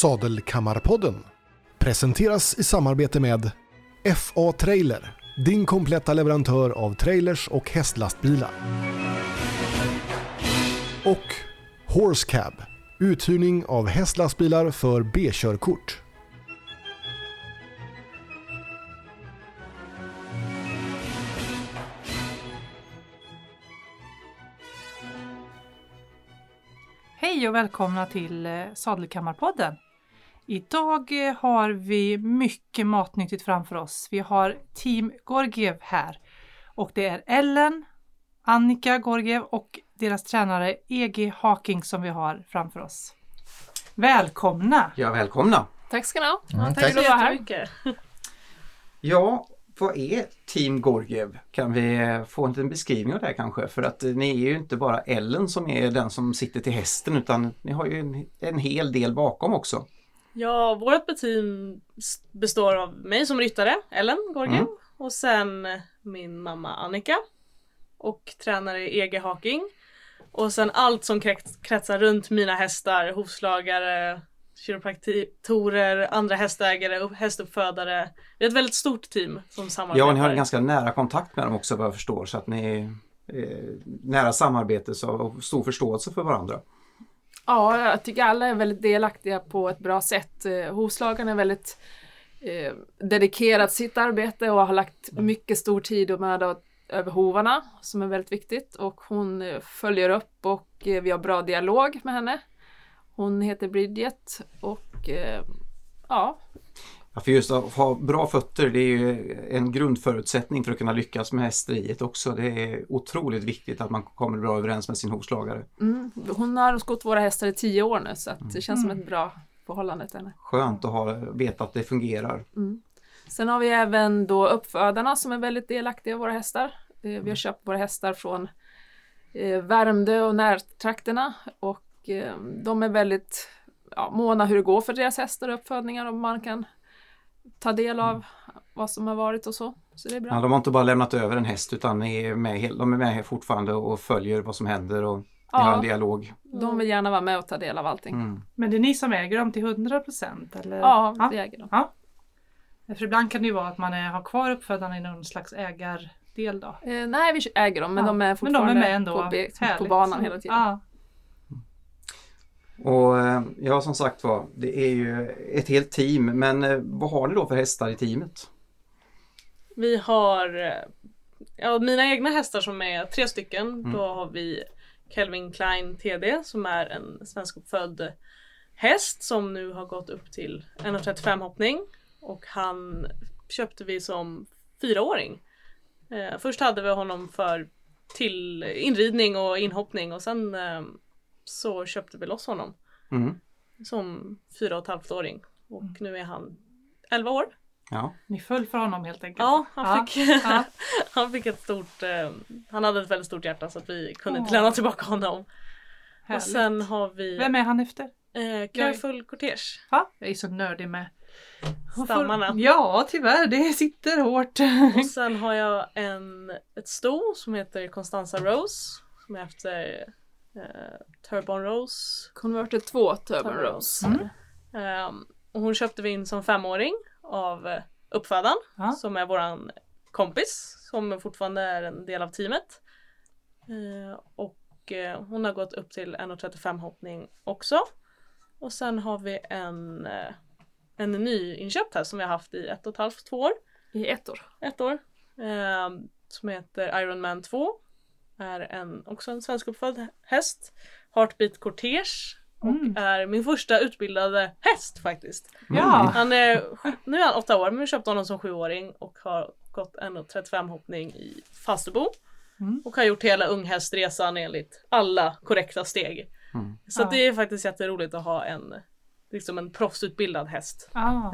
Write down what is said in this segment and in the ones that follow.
Sadelkammarpodden presenteras i samarbete med FA Trailer, din kompletta leverantör av trailers och hästlastbilar. Och Horse Cab, uthyrning av hästlastbilar för B-körkort. Hej och välkomna till eh, Sadelkammarpodden. Idag eh, har vi mycket matnyttigt framför oss. Vi har Team Gorgiev här och det är Ellen, Annika Gorgiev och deras tränare EG Haking som vi har framför oss. Välkomna! Ja, välkomna! Tack ska ni ha. Mm, tack tack. för att vara här. jättemycket. Ja, vad är Team Gorgiev? Kan vi eh, få en liten beskrivning av det här kanske? För att eh, ni är ju inte bara Ellen som är den som sitter till hästen utan ni har ju en, en hel del bakom också. Ja, vårt team består av mig som ryttare, Ellen Gorgiev, Mm. och sen min mamma Annika och tränare EG Haking. Och sen allt som krets- kretsar runt mina hästar, hovslagare, kiropraktorer, andra hästägare, upp- hästuppfödare. Vi är ett väldigt stort team som samarbetar. Ja, ni har en ganska nära kontakt med dem också vad jag förstår så att ni är eh, nära samarbete och stor förståelse för varandra. Ja, jag tycker alla är väldigt delaktiga på ett bra sätt. Eh, Hovslagaren är väldigt eh, dedikerad sitt arbete och har lagt mycket stor tid och möda över hovarna som är väldigt viktigt och hon eh, följer upp och eh, vi har bra dialog med henne. Hon heter Bridget och eh, ja, Ja, för just att ha bra fötter det är ju en grundförutsättning för att kunna lyckas med hästeriet också. Det är otroligt viktigt att man kommer bra överens med sin hovslagare. mm, hon har skott våra hästar i tio år nu så att det känns som ett bra förhållande till henne. Skönt att ha, veta att det fungerar. Sen har vi även då uppfödarna som är väldigt delaktiga i våra hästar. Eh, Vi har köpt våra hästar från eh, Värmdö och närtrakterna och eh, de är väldigt ja, måna hur det går för deras hästar och uppfödningar och man kan ta del av vad som har varit och så. Så det är bra. Ja, de har inte bara lämnat över en häst utan är med, de är med här fortfarande och följer vad som händer och Ja. har en dialog. De vill gärna vara med och ta del av allting. Mm. Men det är ni som äger dem till 100 procent? Ja, ja. vi äger dem. ja. För ibland kan det ju vara att man är, har kvar uppfödarna i någon slags ägardel då. Eh, nej, vi äger dem men Ja, de är Men de fortfarande är med ändå. på, på banan hela tiden. Ja. Och eh, ja, som sagt var, det är ju ett helt team. Men eh, vad har ni då för hästar i teamet? Vi har eh, ja, mina egna hästar som är tre stycken. Mm. Då har vi Kelvin Klein TD som är en svenskuppfödd häst som nu har gått upp till 1,35 hoppning. Och han köpte vi som fyraåring. Eh, först hade vi honom för till inridning och inhoppning och sen eh, så köpte vi loss honom Mm. som fyra och ett halvt åring. Och nu är han 11 år. Ja. Ni föll för honom helt enkelt? Ja, han, Ja. Fick, Ja. han fick ett stort, eh, han hade ett väldigt stort hjärta så att vi kunde inte Åh. lämna tillbaka honom. Härligt. Och sen har vi Vem är han efter? eh, Careful Cortege, Ja, jag är så nördig med stammarna. Ja, tyvärr, det sitter hårt. Och sen har jag en, ett sto som heter Constanza Rose som är efter eh, Turbon Rose. Converted 2 Turban Turban Rose. Mm. Ehm, och hon köpte vi in som femåring av eh, uppfödaren Ja. som är våran kompis som fortfarande är en del av teamet. Eh, och eh, hon har gått upp till 1,35 hoppning också. Och sen har vi en, eh, en ny inköpt här som vi har haft i ett och ett halvt, två år. I ett år. Ett år. Eh, som heter Iron Man 2. Är en, också en svenskuppfödd häst. Heartbeat Cortege. Och Mm. är min första utbildade häst faktiskt. Ja, Han är, nu är han åtta år men vi köpte honom som sjuåring och har gått 1,35 hoppning i Falsterbo. Mm. Och har gjort hela unghästresan enligt alla korrekta steg. Mm. Så Ja. det är faktiskt jätteroligt att ha en, liksom en proffsutbildad häst. ah.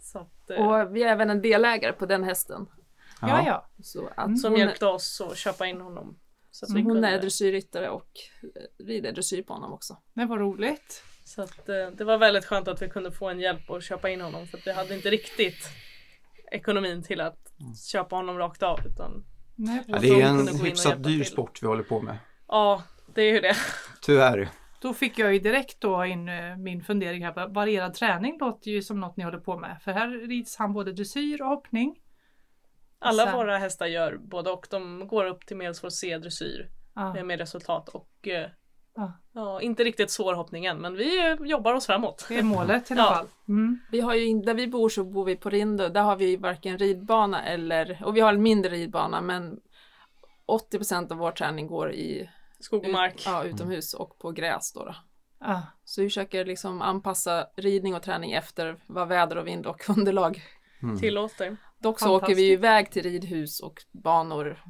Så att, eh, Och vi är även en delägare på den hästen. ja, ja. Så att som hon, hjälpte oss att köpa in honom. Så hon kunde, är dressyrryttare och eh, rider dressyr på honom också. Det var roligt. så att, eh, det var väldigt skönt att vi kunde få en hjälp att köpa in honom för att vi hade inte riktigt ekonomin till att köpa honom rakt av. Utan, Nej, Ja, det är en och hyfsat dyr till. sport vi håller på med. ja, det är ju det. Tyvärr. Då fick jag ju direkt då in eh, min fundering här. Varierad träning låter ju som något ni håller på med. För här rids han både dressyr och hoppning. Alla Sen- våra hästar gör både och. De går upp till medelsvår C-dressyr Ja. eh, med resultat och eh, Ja. ja, inte riktigt svårhoppning än men vi eh, jobbar oss framåt. Det är målet i alla Ja. fall. Mm. Vi har ju, där vi bor så bor vi på Rindö, där har vi varken ridbana eller, och vi har en mindre ridbana men 80% av vår träning går i Skog och mark. Ut, ja, utomhus och på gräs då. då. Ja. Så vi försöker liksom anpassa ridning och träning efter vad väder och vind och underlag. Tillåter. Dock så åker vi iväg till ridhus och banor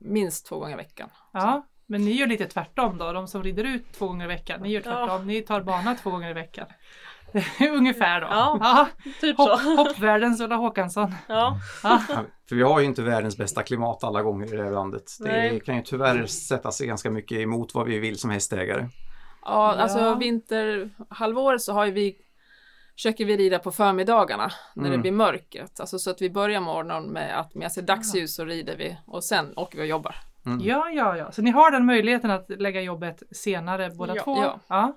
minst två gånger i veckan. ja, men ni gör lite tvärtom då. De som rider ut två gånger i veckan. Ni gör tvärtom. Ni tar bana två gånger i veckan. Ungefär då. Ja. Typ så. Hopp, hoppvärldens Ulla Håkansson. Ja. Ja, för vi har ju inte världens bästa klimat alla gånger i det här landet. Det Nej. kan ju tyvärr sätta sig ganska mycket emot vad vi vill som hästägare. Ja, alltså Ja. vinterhalvåret så har ju vi försöker vi rida på förmiddagarna när det Mm. blir mörkret. Alltså så att vi börjar morgonen med att med sig dagsljus så rider vi och sen åker vi och jobbar. Ja, ja, ja. Så ni har den möjligheten att lägga jobbet senare båda Ja. två? Ja. ja.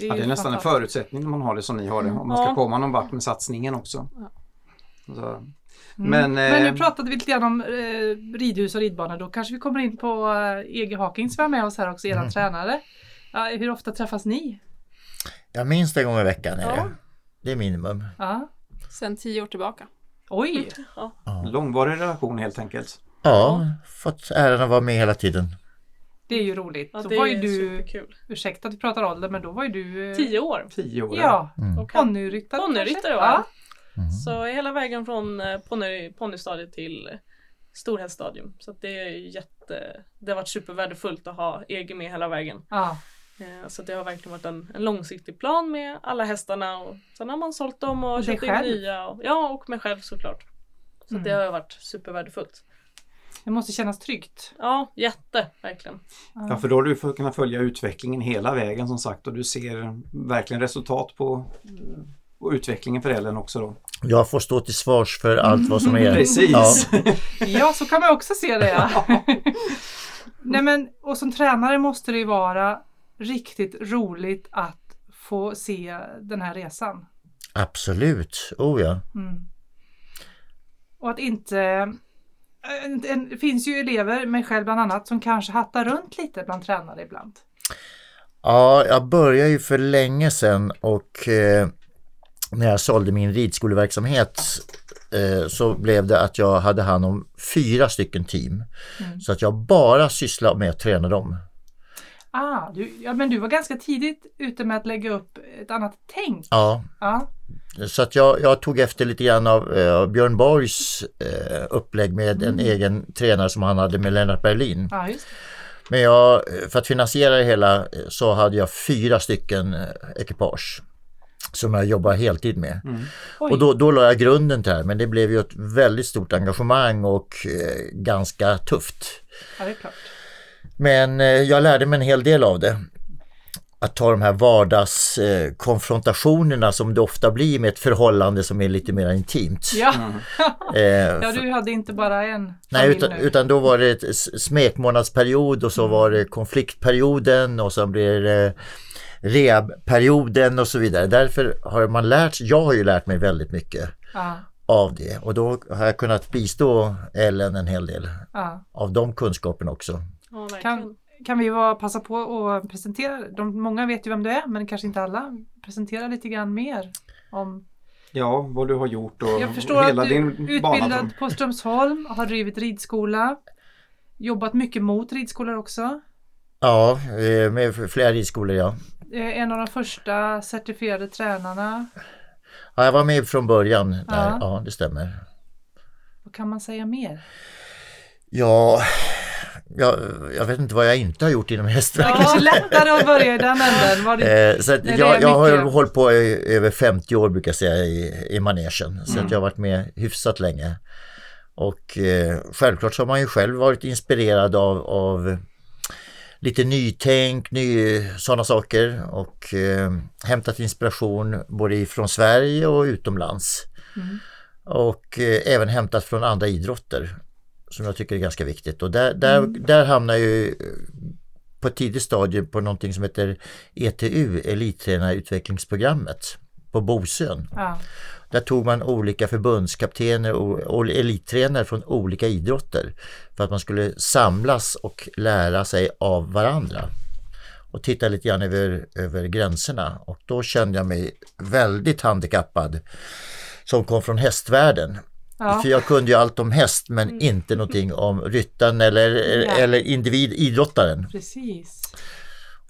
Ja, det är nästan en förutsättning när man har det som ni har det. Om man ska Ja. komma någon vart med satsningen också. Ja. Så, Mm. Men, Men eh, nu pratade vi lite grann om eh, ridhus och ridbanor. Då kanske vi kommer in på eh, EG Hawkins som är med oss här också, eran tränare. Ja, hur ofta träffas ni? Ja, minst en gång i veckan är Ja. det. Det är minimum. Ja. Sen tio år tillbaka. Oj! långvarig relation helt enkelt. Ja, fått äran att vara med hela tiden. Det är ju roligt. Ja, då var ju är du, superkul. ursäkta att vi pratar ålder, men då var ju du... Tio år. Tio år. Ja, han- ponnyryttare Ponnyryttare ja. jag. Så hela vägen från eh, ponny- ponnystadiet till storhäststadium. Så att det är ju jätte, det har varit supervärdefullt att ha EG med hela vägen. ja. Eh, Så det har verkligen varit en, en långsiktig plan med alla hästarna och sen har man sålt dem och, köpt in nya. Och, ja, och mig själv såklart. Så Mm. det har varit supervärdefullt. Det måste kännas tryggt. Ja, jätte, verkligen. Ja, för då har du fått kunna följa utvecklingen hela vägen som sagt och du ser verkligen resultat på och utvecklingen för Ellen också då. Jag får stå till svars för allt vad som är. Precis! Ja, Ja, så kan man också se det. Ja. Nej, men, och som tränare måste det ju vara riktigt roligt att få se den här resan. absolut. Oh ja. Mm. Och att inte... Det finns ju elever, mig själv bland annat, som kanske hattar runt lite bland tränare ibland. Ja, jag började ju för länge sedan och eh, när jag sålde min ridskoleverksamhet eh, så blev det att jag hade hand om fyra stycken team. Så att jag bara sysslade med att träna dem. Ah, du, ja, men du var ganska tidigt ute med att lägga upp ett annat tänk. Ja, Ja, så att jag, jag tog efter lite grann av eh, Björn Borgs eh, upplägg med en egen tränare som han hade med Lennart Berlin. ja just det. Men jag, för att finansiera det hela eh, så hade jag fyra stycken eh, ekipage som jag jobbar heltid med. Oj. Och då, då la jag grunden till det här men det blev ju ett väldigt stort engagemang och eh, ganska tufft. Ja, det är klart. Men eh, jag lärde mig en hel del av det. Att ta de här vardagskonfrontationerna eh, konfrontationerna som det ofta blir med ett förhållande som är lite mer intimt. Ja, Eh, ja du hade inte bara en Nej, utan, utan då var det smekmånadsperiod och så var det konfliktperioden och så blir det rehabperioden och så vidare. Därför har man lärt, jag har ju lärt mig väldigt mycket Ja, av det och då har jag kunnat bistå Ellen en hel del ja. av de kunskaperna också. Ja. Kan, kan vi bara passa på att presentera, de, många vet ju vem du är men kanske inte alla. Presentera lite grann mer om Ja, vad du har gjort och Jag förstår hela att du är din bana. utbildad på Strömsholm, har drivit ridskola, jobbat mycket mot ridskolor också. Ja, eh, med flera ridskolor ja. Eh, En av de första certifierade tränarna. ja. Jag var med från början. Där. Ja. Ja. det stämmer. Vad kan man säga mer? Ja, jag, jag vet inte vad jag inte har gjort inom hästvärlden. kanske lättare att börja i den änden. Var det... Eh, så jag, jag har hållit på i över 50 år brukar jag säga i, i manegen. Så Mm. att jag har varit med hyfsat länge. Och eh, självklart så har man ju själv varit inspirerad av, av lite nytänk, ny, sådana saker och eh, hämtat inspiration både ifrån Sverige och utomlands. Mm. Och eh, även hämtat från andra idrotter som jag tycker är ganska viktigt och där, där, Mm. där hamnar ju på ett tidigt stadium på någonting som heter ETU, Elittränarutvecklingsprogrammet på Bosön. Ja. Där tog man olika förbundskaptener och, och elittränare från olika idrotter för att man skulle samlas och lära sig av varandra och titta lite grann över, över gränserna och då kände jag mig väldigt handikappad som kom från hästvärlden. Ja. För jag kunde ju allt om häst men inte någonting om ryttaren eller, Ja. eller individ, idrottaren. Precis.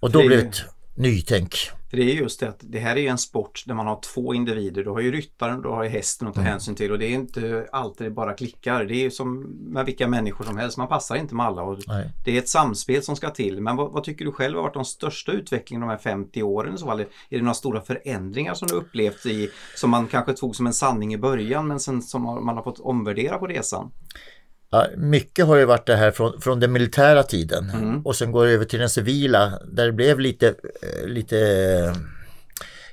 Och då blev det nytänk. För det är just det att det här är ju en sport där man har två individer. Du har ju ryttaren och du har ju hästen att ta hänsyn till och det är inte alltid det bara klickar. Det är som med vilka människor som helst. Man passar inte med alla och Nej. det är ett samspel som ska till. Men vad, vad tycker du själv har varit de största utvecklingen de här 50 åren så fall? Är det några stora förändringar som du upplevt i som man kanske tog som en sanning i början men sen som man har fått omvärdera på resan? Ja, mycket har ju varit det här från, från den militära tiden Mm. och sen går det över till den civila där det blev lite, eh, lite eh,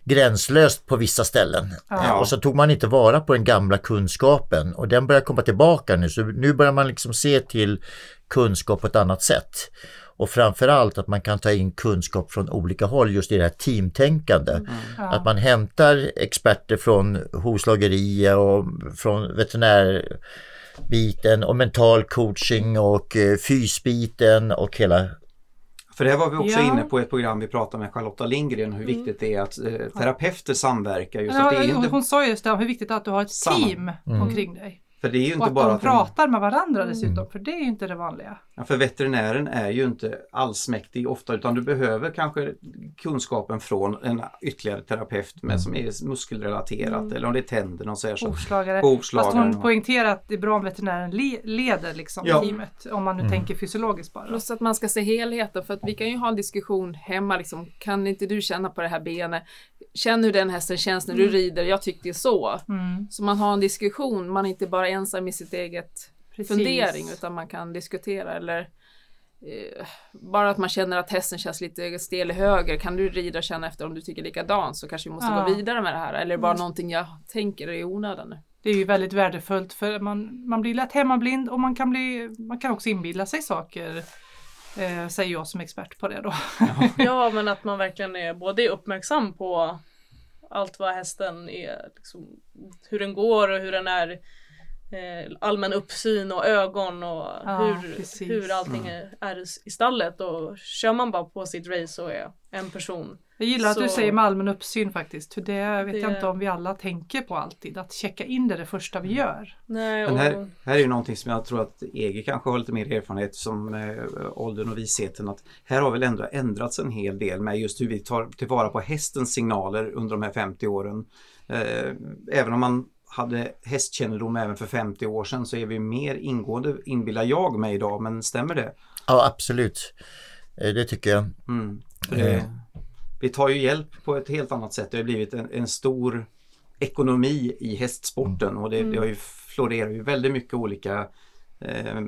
gränslöst på vissa ställen. Ja. Eh, Och så tog man inte vara på den gamla kunskapen och den börjar komma tillbaka nu. Så nu börjar man liksom se till kunskap på ett annat sätt. Och framförallt att man kan ta in kunskap från olika håll just i det här teamtänkande. Ja. Att man hämtar experter från hovslagerier och från veterinärbiten och mental coaching och eh, fysbiten och hela För det var vi också Ja. inne på i ett program vi pratade med Charlotta Lindgren hur viktigt det är att eh, terapeuter samverkar. Just att Ja, det är inte, hon sa just det, hur viktigt det är att du har ett team omkring dig. för det är ju Och inte att bara de att de, pratar med varandra dessutom, för det är ju inte det vanliga. Ja, För veterinären är ju inte allsmäktig ofta utan du behöver kanske kunskapen från en ytterligare terapeut med, som är muskelrelaterat eller om det är tänderna och så här. Så. Hovslagare. Fast Hovslagaren. hon poängterar att det är bra om veterinären le- leder liksom Ja. teamet. Om man nu tänker fysiologiskt bara. Plus att man ska se helheten för att vi kan ju ha en diskussion hemma liksom. Kan inte du känna på det här benet? Känn hur den hästen känns när du rider. Jag tyckte så. Mm, Så man har en diskussion. Man är inte bara ensam i sitt eget precis. fundering utan man kan diskutera eller eh, bara att man känner att hästen känns lite stel i höger. Kan du rida och känna efter om du tycker likadant så kanske vi måste Ja. gå vidare med det här. Eller bara någonting jag tänker är i onödan nu. Det är ju väldigt värdefullt för man, man blir lätt hemmablind och man kan, bli, man kan också inbilla sig saker. Eh, säger jag som expert på det då. Ja men att man verkligen är både uppmärksam på allt vad hästen är, liksom, hur den går och hur den är allmän uppsyn och ögon och Ja, hur, precis. hur allting är, är i stallet och kör man bara på sitt race och är en person. Jag gillar att du Så- säger med allmän uppsyn faktiskt. För det vet jag Det- inte om vi alla tänker på alltid. Att checka in det det första vi gör. Nej, Men och, här, här är ju någonting som jag tror att EG kanske har lite mer erfarenhet som eh, åldern och visheten. Att här har väl ändå ändrats en hel del med just hur vi tar tillvara på hästens signaler under de här 50 åren. Eh, även om man hade hästkännedom även för 50 år sedan så är vi mer ingående inbillar jag mig idag. Men stämmer det? Ja absolut. Eh, Det tycker jag. Mm. Det vi tar ju hjälp på ett helt annat sätt. Det har blivit en, en stor ekonomi i hästsporten och det, det har ju florerar ju väldigt mycket olika eh,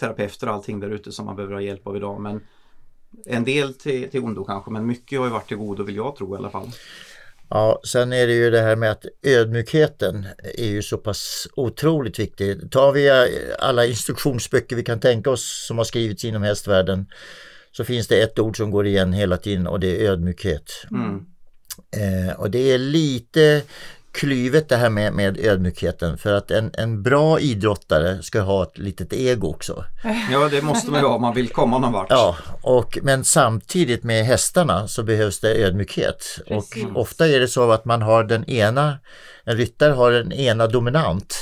terapeuter och allting där ute som man behöver ha hjälp av idag. Men en del till, till ondo kanske men mycket har ju varit till godo vill jag tro i alla fall. Ja, sen är det ju det här med att ödmjukheten är ju så pass otroligt viktig. Tar vi alla instruktionsböcker vi kan tänka oss som har skrivits inom hästvärlden så finns det ett ord som går igen hela tiden och det är ödmjukhet. Mm. Eh, och det är lite klyvet det här med, med ödmjukheten för att en, en bra idrottare ska ha ett litet ego också. Ja det måste man ju ha om man vill komma någon vart. Ja, och, men samtidigt med hästarna så behövs det ödmjukhet. Precis. Och ofta är det så att man har den ena, en ryttare har den ena dominant.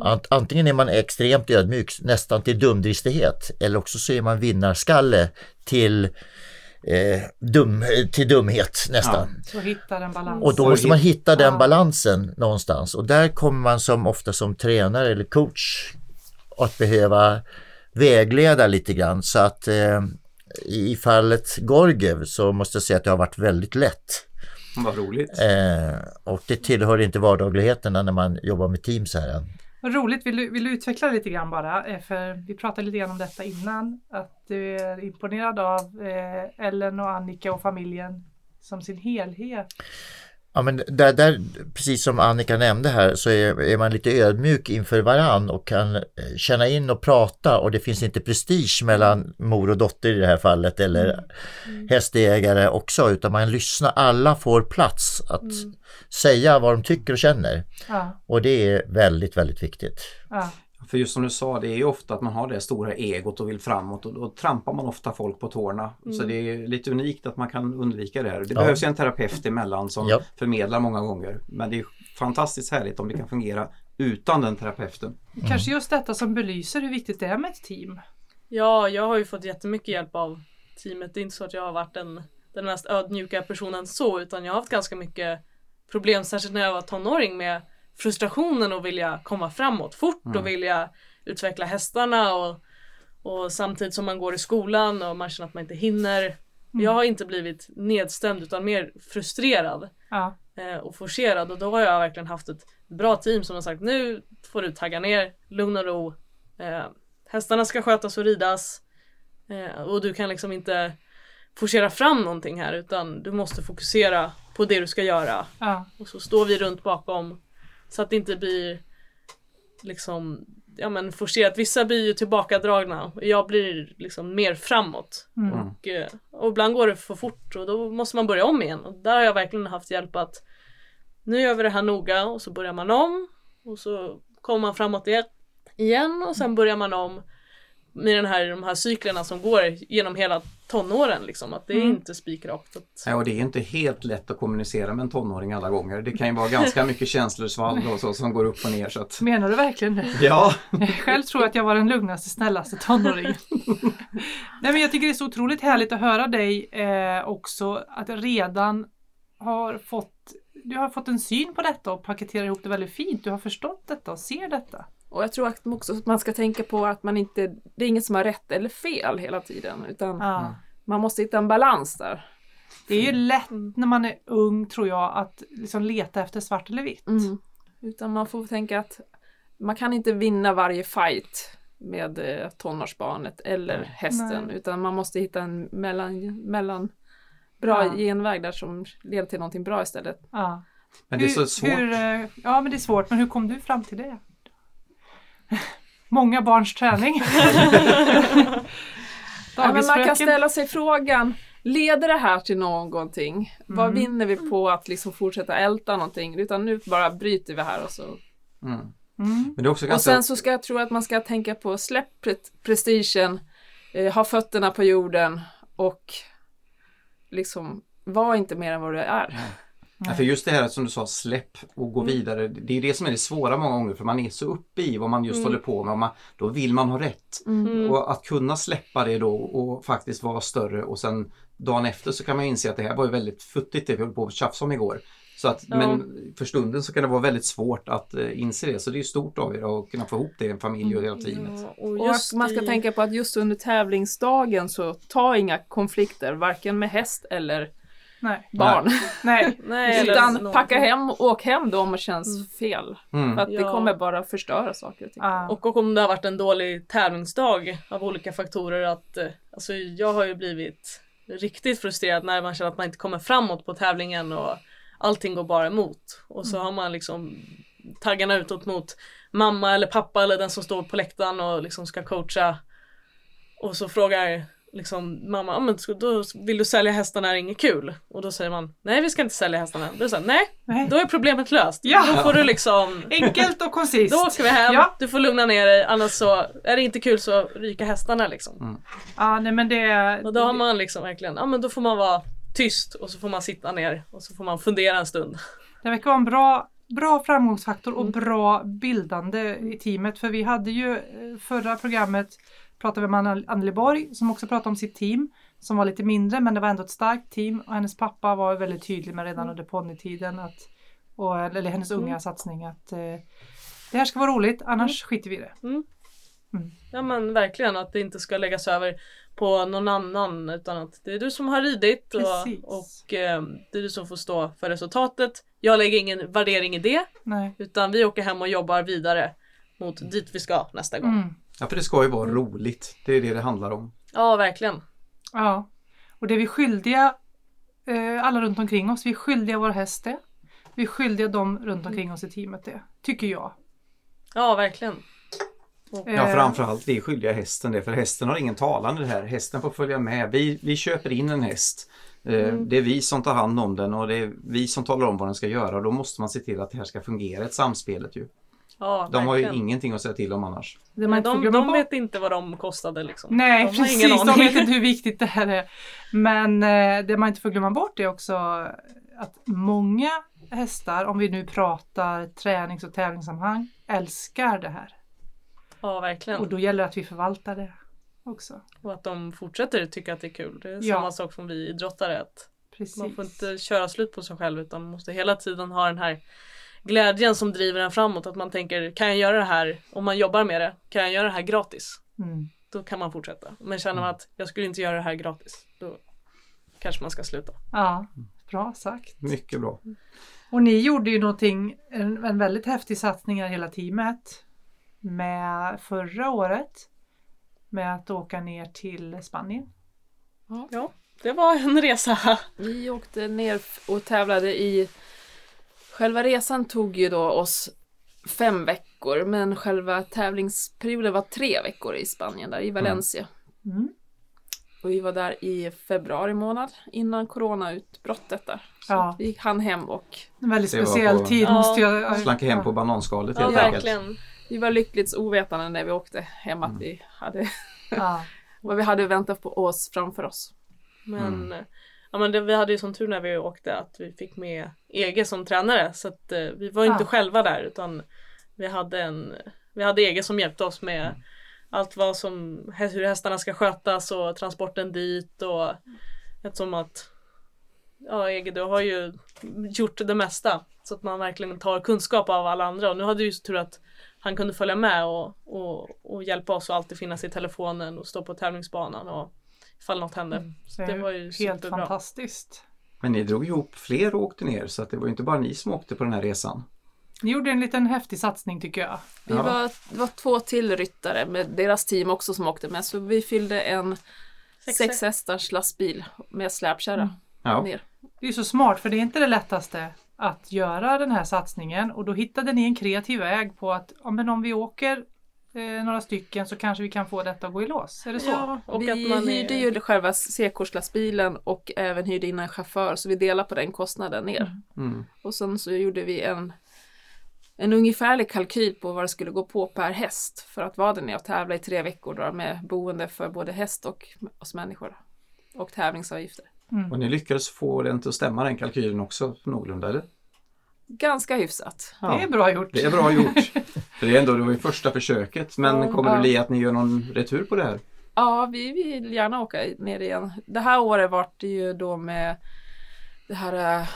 Ant, antingen är man extremt ödmjuk, nästan till dumdristighet, eller också så är man vinnarskalle till, eh, dum, till dumhet nästan. Balans. Och då måste man hitta den Ja. balansen någonstans och där kommer man som ofta som tränare eller coach att behöva vägleda lite grann så att eh, i fallet Gorgev så måste jag säga att det har varit väldigt lätt. Vad roligt. Eh, och det tillhör inte vardagligheterna när man jobbar med team så här. Vad roligt, vill du, vill du utveckla lite grann bara? Eh, för vi pratade lite grann om detta innan. Att du är imponerad av eh, Ellen och Annika och familjen som sin helhet. Ja, men där, där, precis som Annika nämnde här så är, är man lite ödmjuk inför varann och kan eh, känna in och prata och det finns inte prestige mellan mor och dotter i det här fallet eller Mm. hästägare också utan man lyssnar, alla får plats att Mm. säga vad de tycker och känner Ja, och det är väldigt, väldigt viktigt. ja, För just som du sa, det är ju ofta att man har det stora egot och vill framåt och då trampar man ofta folk på tårna. Så det är lite unikt att man kan undvika det här. Det Ja. behövs ju en terapeut emellan som Ja. förmedlar många gånger. Men det är fantastiskt härligt om det kan fungera utan den terapeuten. Kanske just detta som belyser hur viktigt det är med ett team. Ja, jag har ju fått jättemycket hjälp av teamet. Det är inte så att jag har varit den, den mest ödmjuka personen så, utan jag har haft ganska mycket problem, särskilt när jag var tonåring med frustrationen och vilja komma framåt. Fort och vilja utveckla hästarna och, och samtidigt som man går i skolan och man känner att man inte hinner. Jag har inte blivit nedstämd utan mer frustrerad Ja, eh, och forcerad. Och då har jag verkligen haft ett bra team som har sagt nu får du tagga ner, lugn och ro. Eh, hästarna ska skötas och ridas. Eh, och du kan liksom inte forcera fram någonting här utan du måste fokusera på det du ska göra. Ja, och så står vi runt bakom så att det inte blir liksom ja men forcerat. Vissa blir ju tillbakadragna och jag blir liksom mer framåt. Mm. Och, eh, och ibland går det för fort och då måste man börja om igen. Och där har jag verkligen haft hjälp att nu gör vi det här noga och så börjar man om och så kommer man framåt igen- igen och sen börjar man om med den här, de här cyklerna som går genom hela tonåren liksom. Att det är Mm. inte spikrakt. Att, Ja, och det är inte helt lätt att kommunicera med en tonåring alla gånger. Det kan ju vara ganska mycket känslosvall och så som går upp och ner. Så att... menar du verkligen det? Ja, Själv tror jag att jag var den lugnaste, snällaste tonåringen. Nej men jag tycker det är så otroligt härligt att höra dig eh, också att jag redan har fått du har fått en syn på detta och paketerar ihop det väldigt fint. Du har förstått detta och ser detta. Och jag tror att också att man ska tänka på att man inte, det är inget som har rätt eller fel hela tiden utan Ja. man måste hitta en balans där. Det är ju lätt när man är ung tror jag att liksom leta efter svart eller vitt. Mm. Utan man får tänka att man kan inte vinna varje fight med eh, tonårsbarnet eller hästen Nej. utan man måste hitta en mellan, mellan bra Ja. genväg där som leder till någonting bra istället. Ja. men det är så svårt. Hur, eh, ja men det är svårt, men hur kom du fram till det? Många barns träning. Ja, men man kan ställa sig frågan, leder det här till någonting? Vad Mm. vinner vi på att liksom fortsätta älta någonting? Utan nu bara bryter vi här och så. Mm. Mm. Men det är också Och ganska... sen så ska jag tro att man ska tänka på släpp pre- prestigen, eh, ha fötterna på jorden och liksom var inte mer än vad du är. Ja, för just det här som du sa, släpp och gå Mm. vidare. Det är det som är det svåra många gånger för man är så uppe i vad man just Mm. håller på med. Man, då vill man ha rätt. Mm. Och att kunna släppa det då och faktiskt vara större och sen dagen efter så kan man inse att det här var ju väldigt futtigt det vi höll på att tjafsa om igår. Så att, Ja. Men för stunden så kan det vara väldigt svårt att eh, inse det. Så det är stort av er att kunna få ihop det i en familj och hela teamet. Ja, och man ska i- tänka på att just under tävlingsdagen så ta inga konflikter, varken med häst eller Nej. barn. Nej. Nej, Utan packa hem och åk hem då om det känns fel. Mm. För att det Ja. kommer bara förstöra saker. Ja. Och, och om det har varit en dålig tävlingsdag av olika faktorer att eh, alltså jag har ju blivit riktigt frustrerad när man känner att man inte kommer framåt på tävlingen och allting går bara emot. Och så har man liksom taggarna utåt mot mamma eller pappa eller den som står på läktaren och liksom ska coacha. Och så frågar liksom mamma, ah, men då vill du sälja hästarna är det inget kul? Och då säger man, nej vi ska inte sälja hästarna. Då säger nej, Nej. då är problemet löst. Ja. Då får du liksom Enkelt och koncist. då åker vi hem, Ja. du får lugna ner dig annars så är det inte kul så ryker hästarna liksom. Ja, nej men det... Och då har man liksom verkligen, ja men då får man vara tyst och så får man sitta ner och så får man fundera en stund. Det verkar vara en bra, bra framgångsfaktor och Mm. bra bildande i teamet. För vi hade ju eh, förra programmet pratade vi med Anneli Borg som också pratade om sitt team som var lite mindre men det var ändå ett starkt team och hennes pappa var väldigt tydlig med redan under ponnytiden att och, eller hennes unga satsning att eh, det här ska vara roligt annars skiter vi i det. Ja men verkligen att det inte ska läggas över på någon annan utan att det är du som har ridit och, och eh, det är du som får stå för resultatet. Jag lägger ingen värdering i det Nej. utan vi åker hem och jobbar vidare mot dit vi ska nästa gång. Mm. Ja, för det ska ju vara roligt. Det är det det handlar om. Ja verkligen. Ja, och det är vi skyldiga eh, alla runt omkring oss. Vi är skyldiga vår häst det. Vi är skyldiga dem runt omkring oss i teamet det, tycker jag. Ja, verkligen. Ja, Eh, framförallt vi är skyldiga hästen det, för hästen har ingen talan i det här. Hästen får följa med. Vi, vi köper in en häst. Eh, Det är vi som tar hand om den och det är vi som talar om vad den ska göra och då måste man se till att det här ska fungera, ett samspelet ju. Ja, De har ju ingenting att säga till om annars. det man de, glömma de bort- vet inte vad de kostade liksom. Nej, de precis. ingen De vet inte hur viktigt det här är. Men eh, det man inte får glömma bort är också att många hästar, om vi nu pratar tränings och tävlingssammanhang, älskar det här. Ja, verkligen. Och då gäller det att vi förvaltar det också. Och att de fortsätter tycka att det är kul. Det är Ja. samma sak som vi idrottare. Att Precis. man får inte köra slut på sig själv utan man måste hela tiden ha den här glädjen som driver en framåt. Att man tänker, kan jag göra det här, om man jobbar med det, kan jag göra det här gratis? Mm. Då kan man fortsätta. Men känner man att jag skulle inte göra det här gratis, då kanske man ska sluta. Ja, bra sagt. Mycket bra. Och ni gjorde ju någonting, en, en väldigt häftig satsning här hela teamet med förra året med att åka ner till Spanien. Ja, det var en resa. Vi åkte ner och tävlade i... Själva resan tog ju då oss fem veckor, men själva tävlingsperioden var tre veckor i Spanien, där i Valencia. Mm. Och vi var där i februari månad innan coronautbrottet där. Så Ja. vi hann hem och En väldigt speciell på- tid Ja, måste jag... Slanka hem på bananskalet Ja, helt enkelt. verkligen. Vi var lyckligt ovetande när vi åkte hem att vi hade Ja. vad vi hade väntat på oss framför oss. Men, ja, men det, vi hade ju som tur när vi åkte att vi fick med Ege som tränare så att eh, vi var inte själva där utan vi hade en vi hade Ege som hjälpte oss med allt vad som hur hästarna ska skötas och transporten dit och eftersom att ja Ege du har ju gjort det mesta så att man verkligen tar kunskap av alla andra. Och nu hade ju så tur att han kunde följa med och, och, och hjälpa oss och alltid finnas i telefonen och stå på tävlingsbanan och ifall något hände. Så Det var ju helt superbra. fantastiskt. Men ni drog ihop fler och åkte ner så att det var ju inte bara ni som åkte på den här resan. Ni gjorde en liten häftig satsning tycker jag. Vi Ja. var, det var två till ryttare med deras team också som åkte med så vi fyllde en Sex- sex hästars lastbil med släpkärra Ja. ner. Det är så smart för det är inte det lättaste att göra den här satsningen och då hittade ni en kreativ väg på att ja, men om vi åker eh, några stycken så kanske vi kan få detta att gå i lås. Är det så? Ja, och vi att man hyrde är... ju själva C-kurslastbilen och även hyrde in en chaufför så vi delade på den kostnaden ner. Mm. Och sen så gjorde vi en, en ungefärlig kalkyl på vad det skulle gå på per häst för att vara där nere och tävla i tre veckor då, med boende för både häst och oss människor. Och tävlingsavgifter. Och ni lyckades få den till att stämma den kalkylen också någorlunda eller? Ganska hyfsat. Ja. Det är bra gjort. Det är bra gjort. För det är ändå det var ju första försöket. Men Ja. kommer det Ja. bli att ni gör någon retur på det här? Ja, vi vill gärna åka ner igen. Det här året vart det ju då med det här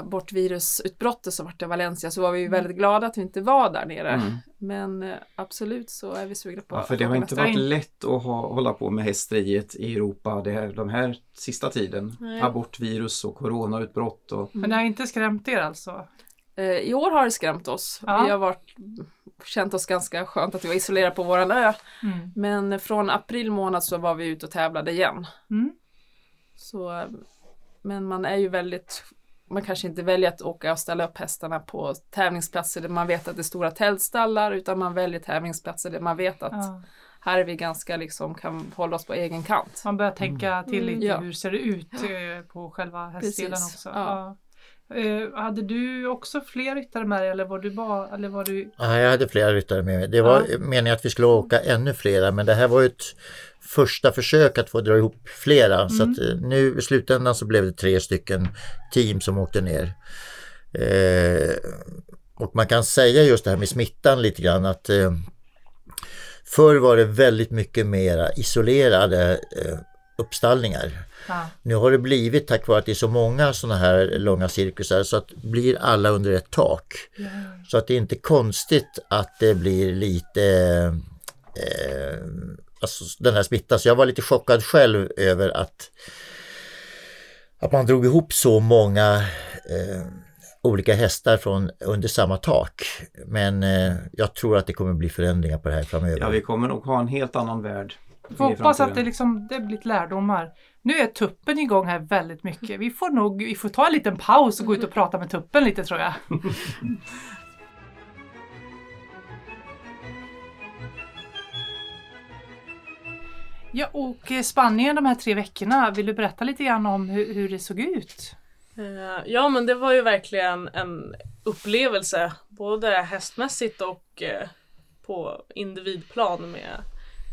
abortvirusutbrottet som vart i Valencia så var vi ju väldigt glada att vi inte var där nere. Mm. Men äh, absolut så är vi sugna på Ja, att för det har inte varit gång. lätt att ha, hålla på med hästriet i Europa det här, de här sista tiden. Nej. Abortvirus och coronautbrott och Men det har inte skrämt er alltså? Eh, I år har det skrämt oss. Ja. Vi har varit, känt oss ganska skönt att vi var isolerade på våran ö. Mm. Men från april månad så var vi ute och tävlade igen. Mm. Så, eh, men man är ju väldigt man kanske inte väljer att åka och ställa upp hästarna på tävlingsplatser där man vet att det är stora tältstallar utan man väljer tävlingsplatser där man vet att Ja. här är vi ganska liksom kan hålla oss på egen kant. Man börjar tänka till Mm, lite ja. hur ser det ut eh, på själva hästdelen också. ja. Eh, hade du också fler ryttare med dig eller var du bara, eller var du Ja, jag hade flera ryttare med mig. Det var Ja. meningen att vi skulle åka ännu flera men det här var ju ett första försök att få dra ihop flera. Så att eh, nu i slutändan så blev det tre stycken team som åkte ner. Eh, och man kan säga just det här med smittan lite grann att eh, förr var det väldigt mycket mera isolerade eh, uppstallningar. ja. Nu har det blivit tack vare att det är så många sådana här långa cirkusar så att blir alla under ett tak. Så att det är inte konstigt att det blir lite eh, alltså den här smittan. Så jag var lite chockad själv över att, att man drog ihop så många eh, olika hästar från under samma tak. Men eh, jag tror att det kommer bli förändringar på det här framöver. ja, vi kommer nog ha en helt annan värld. Får i hoppas att det, liksom, det blir lärdomar. Nu är tuppen igång här väldigt mycket. Vi får nog vi får ta en liten paus och gå ut och prata med tuppen lite tror jag. Ja, och Spanien de här tre veckorna, vill du berätta lite grann om hur, hur det såg ut? Eh, Ja men det var ju verkligen en upplevelse både hästmässigt och eh, på individplan med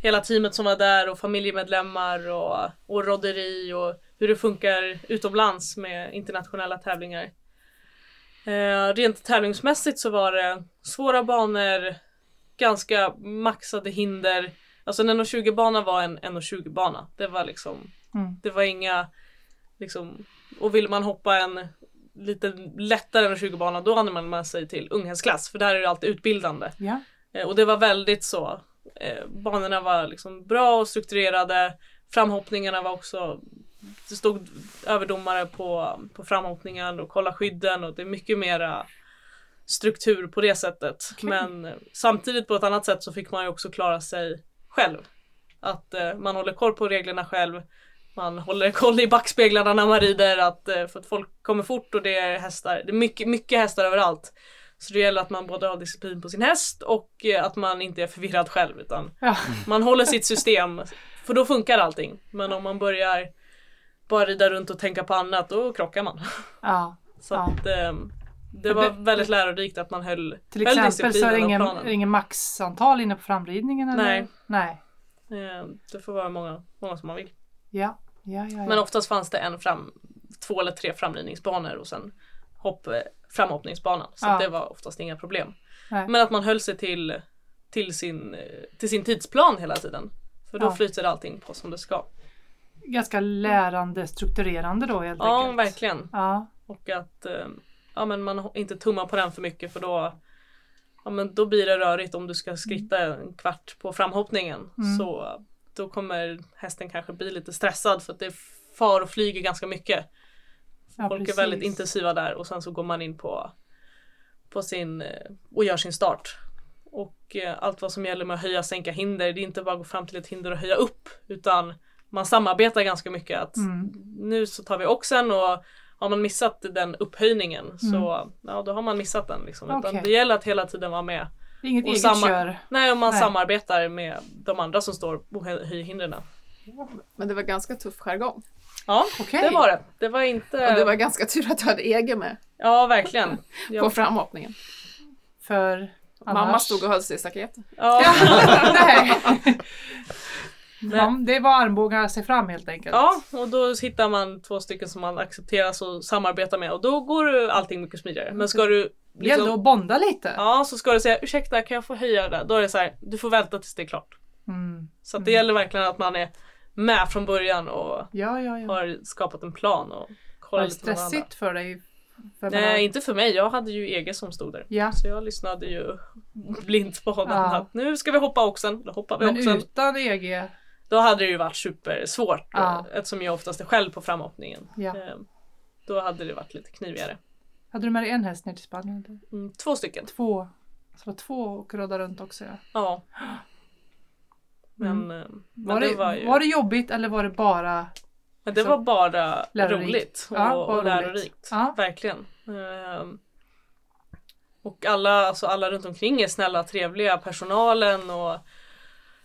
hela teamet som var där och familjemedlemmar och, och rodderi och hur det funkar utomlands med internationella tävlingar. Eh, rent tävlingsmässigt så var det svåra banor, ganska maxade hinder. Alltså en 1,20 bana var en 1,20 bana. Det var liksom, Mm. det var inga liksom, och vill man hoppa en lite lättare än 20 bana då använder man sig till unghästklass för där är det alltid utbildande. Eh, och det var väldigt så. Eh, banorna var liksom bra och strukturerade. Framhoppningarna var också det stod överdomare på, på framhoppningen och kolla skydden och det är mycket mera struktur på det sättet. Okej. Men eh, samtidigt på ett annat sätt så fick man ju också klara sig själv. Att eh, man håller koll på reglerna själv. Man håller koll i backspeglarna när man rider att, eh, för att folk kommer fort och det är hästar. Det är mycket, mycket hästar överallt. Så det gäller att man både har disciplin på sin häst och eh, att man inte är förvirrad själv utan ja. man håller sitt system. För då funkar allting. Men om man börjar bara rida runt och tänka på annat då krockar man. ja. Så Ja. att eh, det var väldigt lärorikt att man höll, Till höll exempel så är det ingen, planen. är det ingen maxantal inne på framridningen? Eller? Nej. Nej. Eh, Det får vara många, många som man vill. Ja. Ja, ja, ja. Men oftast fanns det en fram, två eller tre framridningsbanor och sen hopp, eh, framhoppningsbanan. Så Ja. det var oftast inga problem. Nej. Men att man höll sig till, till, sin, eh, till sin tidsplan hela tiden. För då Ja. flyter allting på som det ska. Ganska lärande, strukturerande då helt Ja, enkelt. verkligen. Ja, Och att eh, ja, men man inte tummar på den för mycket för då Ja men då blir det rörigt om du ska skritta en kvart på framhoppningen. Mm. Så då kommer hästen kanske bli lite stressad för att det far och flyger ganska mycket. Ja Folk precis. är väldigt intensiva där och sen så går man in på, på sin eh, och gör sin start. Och eh, allt vad som gäller med att höja sänka hinder, det är inte bara att gå fram till ett hinder och höja upp utan man samarbetar ganska mycket att Mm. nu så tar vi oxen och har man missat den upphöjningen så Mm. ja, då har man missat den. Liksom. Okej. det gäller att hela tiden vara med. Det är inget och eget kör. Nej, om man Nej. samarbetar med de andra som står och hö- höjer hindren. Men det var ganska tuff jargong. Ja, Okej. det var det. Det var inte... Och det var ganska tur att du hade egen med Ja, verkligen. på Ja, framhoppningen. För Mamma annars- stod och höll sig i staketet. ja, Nej. Man, det var armbågar sig fram helt enkelt. ja, och då hittar man två stycken som man accepterar och samarbetar med och då går allting mycket smidigare. Men ska du... Liksom, att bonda lite. ja, så ska du säga ursäkta kan jag få höja det? Då är det så här, du får vänta tills det är klart. Mm. Så att det gäller verkligen att man är med från början och Ja, ja, ja. har skapat en plan och Var det stressigt för dig? För Nej, inte för mig. Jag hade ju egen som stod där. Ja, Så jag lyssnade ju blint på honom. Ja. Att nu ska vi hoppa oxen. Då hoppar vi men oxen. utan EG. Då hade det ju varit supersvårt. Ja. eh, Eftersom jag oftast är själv på framhoppningen. Ja. Eh, Då hade det varit lite knivigare. Hade du med dig en häst ner till Spanien? Mm, två stycken. Två. Så det var två och rodda runt också ja. Ja. Men, Mm. eh, men Var det, det var ju... var det jobbigt eller var det bara... Men det Så- var bara Lärorikt. roligt och, Ja, och lärorikt. Ja. Verkligen. Ehm, och alla, alltså alla runt omkring är snälla, trevliga, personalen och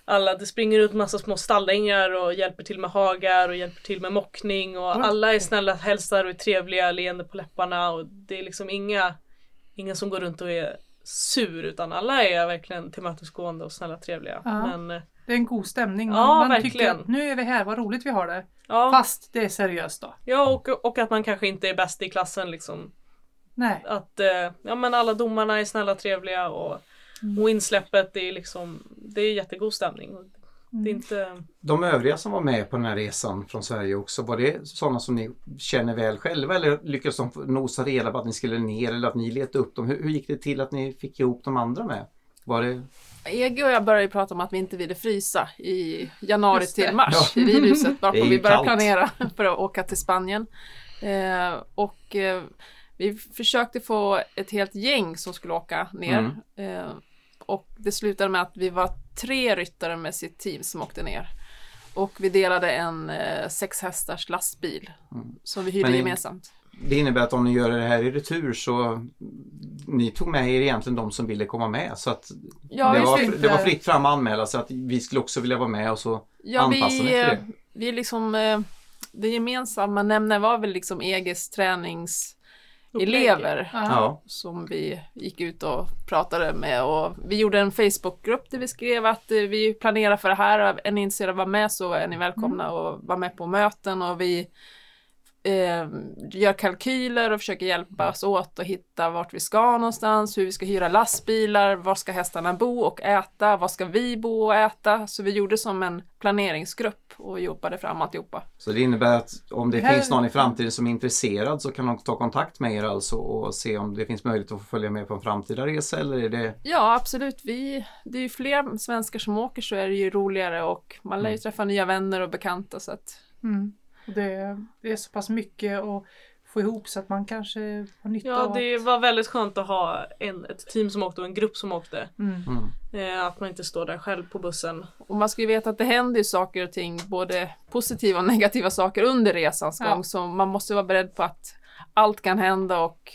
alla, det springer ut massa små stallängar och hjälper till med hagar och hjälper till med mockning och Oj. alla är snälla, hälsar och är trevliga, leende på läpparna och det är liksom inga, ingen som går runt och är sur utan alla är verkligen tillmötesgående och snälla, trevliga. Ja. Men eh, Det är en god stämning. Ja, man tycker verkligen. att nu är vi här, vad roligt vi har det. ja, Fast det är seriöst då. ja och, och att man kanske inte är bäst i klassen liksom. Nej. Att eh, ja, men alla domarna är snälla och och, Mm. och insläppet det är liksom det är jättegod stämning. Och Det är Mm. inte, De övriga som var med på den här resan från Sverige också, var det sådana som ni känner väl själva eller lyckades de nosa reda på att ni skulle ner eller att ni letade upp dem? Hur, hur gick det till att ni fick ihop de andra med? Var det... Ege och jag började prata om att vi inte ville frysa i januari till mars Ja. i ridhuset Det är varpå ju vi började kallt. planera för att åka till Spanien. Eh, och eh, vi försökte få ett helt gäng som skulle åka ner. Eh, och det slutade med att vi var tre ryttare med sitt team som åkte ner. och vi delade en eh, sex hästars lastbil Mm. som vi hyrde Men gemensamt. Det innebär att om ni gör det här i retur så ni tog med er egentligen de som ville komma med. Så att Ja, det, var, det var fritt fram att anmäla sig att vi skulle också vilja vara med och så Ja, anpassa vi, efter eh, det. vi liksom, eh, det gemensamma nämnaren var väl liksom EGs träningselever Ja. som vi gick ut och pratade med. Och vi gjorde en Facebookgrupp där vi skrev att eh, vi planerar för det här. Är ni intresserade av att vara med så är ni välkomna och vara med på möten. Och vi eh, gör kalkyler och försöker hjälpas åt att hitta vart vi ska någonstans, hur vi ska hyra lastbilar, var ska hästarna bo och äta, var ska vi bo och äta. Så vi gjorde som en planeringsgrupp och jobbade fram alltihopa. Så det innebär att om det Det här- finns någon i framtiden som är intresserad så kan de ta kontakt med er alltså och se om det finns möjlighet att få följa med på en framtida resa eller är det Ja, absolut. Vi, det är ju fler svenskar som åker så är det ju roligare och man lär ju träffa nya vänner och bekanta så att Mm. Det, det är så pass mycket att få ihop så att man kanske har nytta Ja, av det att... var väldigt skönt att ha en, ett team som åkte och en grupp som åkte. Mm. mm. Eh, att man inte står där själv på bussen. Och man ska ju veta att det händer saker och ting, både positiva och negativa saker under resans Ja. gång. Så man måste vara beredd på att allt kan hända och